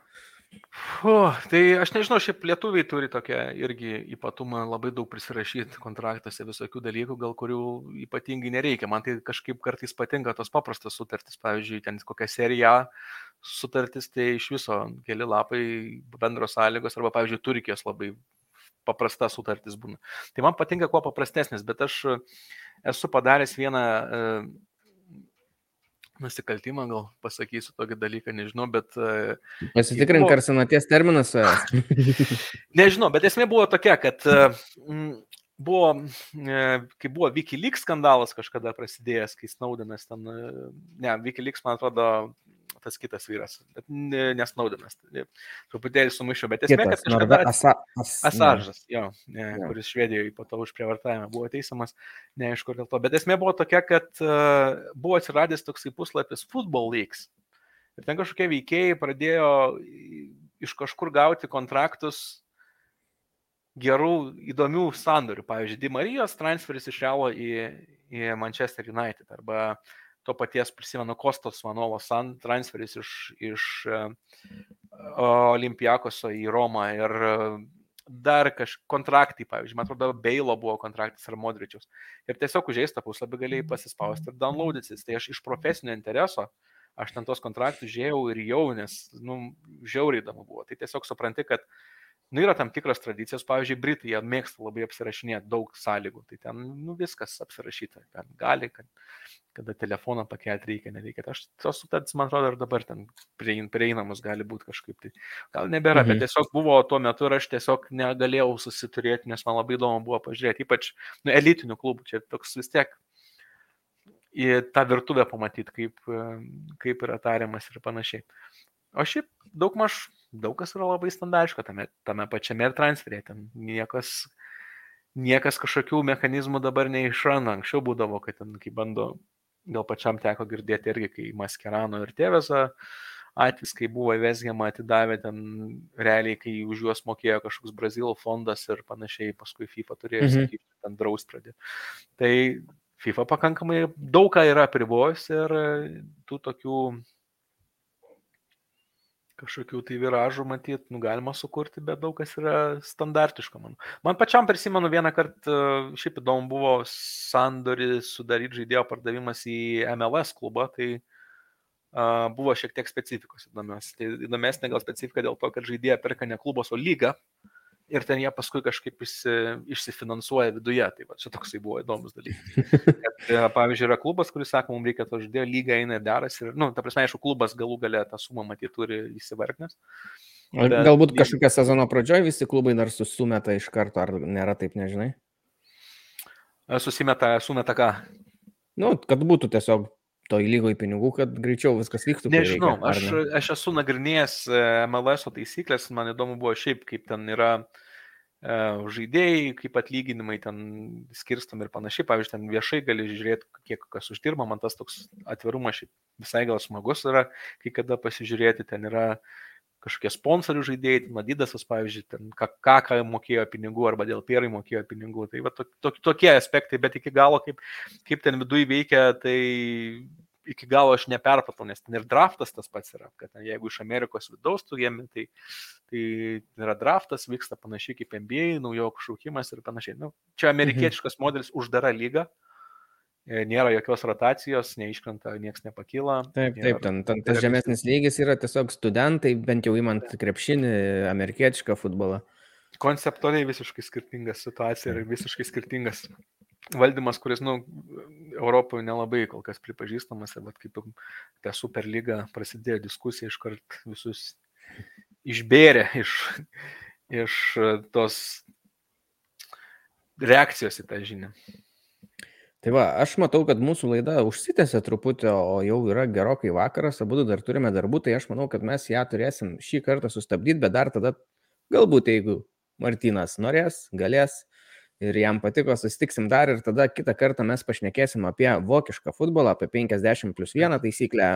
O, tai aš nežinau, šiaip lietuviai turi tokią irgi ypatumą labai daug prisirašyti kontraktuose visokių dalykų, gal kurių ypatingai nereikia. Man tai kažkaip kartais patinka tos paprastos sutartys. Pavyzdžiui, ten kokia serija sutartis, tai iš viso keli lapai bendros sąlygos, arba, pavyzdžiui, Turkijos labai paprasta sutartis būna. Tai man patinka kuo paprastesnis, bet aš esu padaręs vieną nusikaltimą, gal pasakysiu tokį dalyką, nežinau, bet... Pasitikrink, buvo- ar senaties terminas. *laughs* Nežinau, bet esmė buvo tokia, kad mm, buvo, e, kai buvo Wikileaks skandalas kažkada prasidėjęs, kai Snowdenas ten, e, ne, Wikileaks, man atrodo, tas kitas vyras, bet ne, nesnaudinas. Truputėlį sumaišiau, bet esmė, Kitas, kad kažkada... asa, as, Asažas, jo, ne, Jo. kuris Švedijoje po to už prievartavimą buvo teisiamas, neaišku dėl to. Bet esmė buvo tokia, kad uh, buvo atsiradęs toksai puslapis Football Leaks. Ir ten kažkokie veikėjai pradėjo iš kažkur gauti kontraktus gerų, įdomių sandorių. Pavyzdžiui, Di Marijos transferis iš Realo į, į Manchester United arba to paties prisimenu Kostos Manolos transferis iš, iš uh, Olimpiakoso į Romą ir uh, dar kažkokie kontraktai, pavyzdžiui, man atrodo, Beilo buvo kontraktas ar Modričius. Ir tiesiog užėjęs tą puslapį galėjai pasispausti ir downloadytis. Tai aš iš profesinio intereso, aš ten tos kontraktus žiūrėjau ir jau, nes, nu, žiauriai įdomu buvo. Tai tiesiog supranti, kad Nu, yra tam tikros tradicijos, pavyzdžiui, Britai, jie mėgsta labai apsirašinėti daug sąlygų, tai ten nu, viskas apsirašyta, ten gali, kad, kada telefoną pakelti reikia, nereikia. Aš tos sutartis, man atrodo, ir dabar ten prieinamus gali būti kažkaip. Tai gal nebėra, mhm. bet tiesiog buvo tuo metu ir aš tiesiog negalėjau susiturėti, nes man labai įdomu buvo pažiūrėti, ypač nu, elitinių klubų, čia toks vis tiek į tą virtuvę pamatyti, kaip, kaip yra tariamas ir panašiai. O šiaip daug maž daug kas yra labai standartiška tame, tame pačiame ir transferė. Ten niekas, niekas kažkokių mechanizmų dabar neišranda. Anksčiau būdavo, kad ten, kai bando, gal pačiam teko girdėti irgi, kai Maskerano ir Tėvesa atvejs, kai buvo Vesgiama atidavę ten realiai, kai už juos mokėjo kažkoks Brazilo fondas ir panašiai, paskui FIFA turėjo mhm. sakyti, ten draus pradėti. Tai FIFA pakankamai daug ką yra pribojus ir tų tokių kažkokių tai viražų matyt, nu, galima sukurti, bet daug kas yra standartiška, man. Man pačiam prisimenu vieną kartą, šiaip įdomu buvo sandorį sudaryti žaidėjo pardavimas į MLS klubą, tai uh, buvo šiek tiek specifikos įdomios. Tai įdomesnė gal specifika dėl to, kad žaidėją perka ne klubos, o lyga ir ten jie paskui kažkaip išsi, išsifinansuoja viduje. Tai va, čia toksai buvo įdomus dalykas. Kad, e, pavyzdžiui, yra klubas, kuris sako, mums reikia to žaidėjo, lyga eina ir deras ir, na, nu, ta prasme, aišku, klubas galų galę tą sumą matyti turi įsivarknės. Bet, Galbūt kažkokia sezono pradžioje visi klubai dar susumeta iš karto, ar nėra taip, nežinai? Susimeta, sumeta ką? Nu, kad būtų tiesiog toj lygoj pinigų, kad greičiau viskas vyktų. Nežinau, reikia, aš, ne? aš esu nagrinėjęs e, MLS taisyklės, man įdomu buvo šiaip, kaip ten yra uh, žaidėjai, kaip atlyginimai ten skirstam ir panašiai. Pavyzdžiui, ten viešai gali žiūrėti, kiek kas uždirba, man tas toks atvirumas šiaip visai gal smagus yra, kai kada pasižiūrėti, ten yra kažkokie sponsorių žaidėjai, Madidasas, pavyzdžiui, ten ką mokėjo pinigų arba dėl pierai mokėjo pinigų. Tai va, to, to, tokie aspektai, bet iki galo, kaip, kaip ten viduje veikia, tai iki galo aš neperpratau, nes ten ir draftas tas pats yra, kad ten, jeigu iš Amerikos vidaus tu jėmi, tai, tai yra draftas, vyksta panašiai kaip NBA, naujokų šaukimas ir panašiai. Nu, čia amerikietiškas mhm. modelis uždara lyga. E, nėra jokios rotacijos, neiškrenta, niekas nepakyla. Taip, taip, ten, ten tas žemesnis lygis yra tiesiog studentai, bent jau įmant krepšinį, amerikietišką futbolą. Konceptualiai visiškai skirtinga situacija ir visiškai skirtingas valdymas, kuris, nu, Europoje nelabai kol kas pripažįstamas, bet kaip ta superlyga prasidėjo diskusija, iškart visus išbėrė iš, iš tos reakcijos į tą žinią. Tai va, aš matau, kad mūsų laida užsitęsė truputį, o jau yra gerokai vakaras, abu dar turime darbų, tai aš manau, kad mes ją turėsim šį kartą sustabdyti, bet dar tada galbūt, jeigu Martinas norės, galės ir jam patiko, susitiksim dar ir tada kitą kartą mes pašnekėsim apie vokišką futbolą, apie 50 plus 1 taisyklę,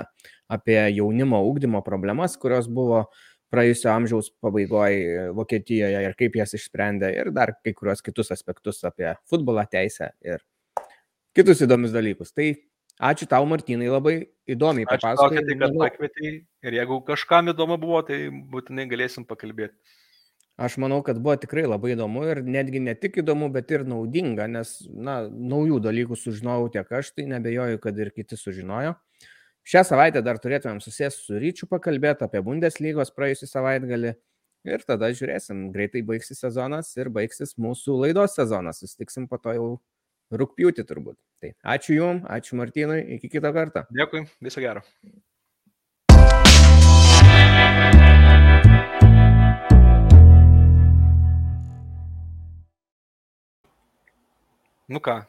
apie jaunimo ūkdymo problemas, kurios buvo praėjusio amžiaus pabaigoje Vokietijoje ir kaip jas išsprendė ir dar kai kurios kitus aspektus apie futbolą, teisę ir kitus įdomius dalykus. Tai ačiū tau, Martinai, labai įdomiai papasakojai. Ačiū, kad pakvietei ir jeigu kažkam įdomu buvo, tai būtinai galėsim pakalbėti. Aš manau, kad buvo tikrai labai įdomu ir netgi ne tik įdomu, bet ir naudinga, nes, na, naujų dalykų sužinojau tiek aš, tai nebejoju, kad ir kiti sužinojo. Šią savaitę dar turėtumėm susės su ryčiu pakalbėti apie Bundeslygos praėjusią savaitgalį ir tada žiūrėsim, greitai baigsis sezonas ir baigsis mūsų laidos sezonas. Susitiksim po to jau rūpjūtį turbūt. Tai ačiū Jums, ačiū Martynui, iki kito karto. Dėkui, viso gero. Nu ką,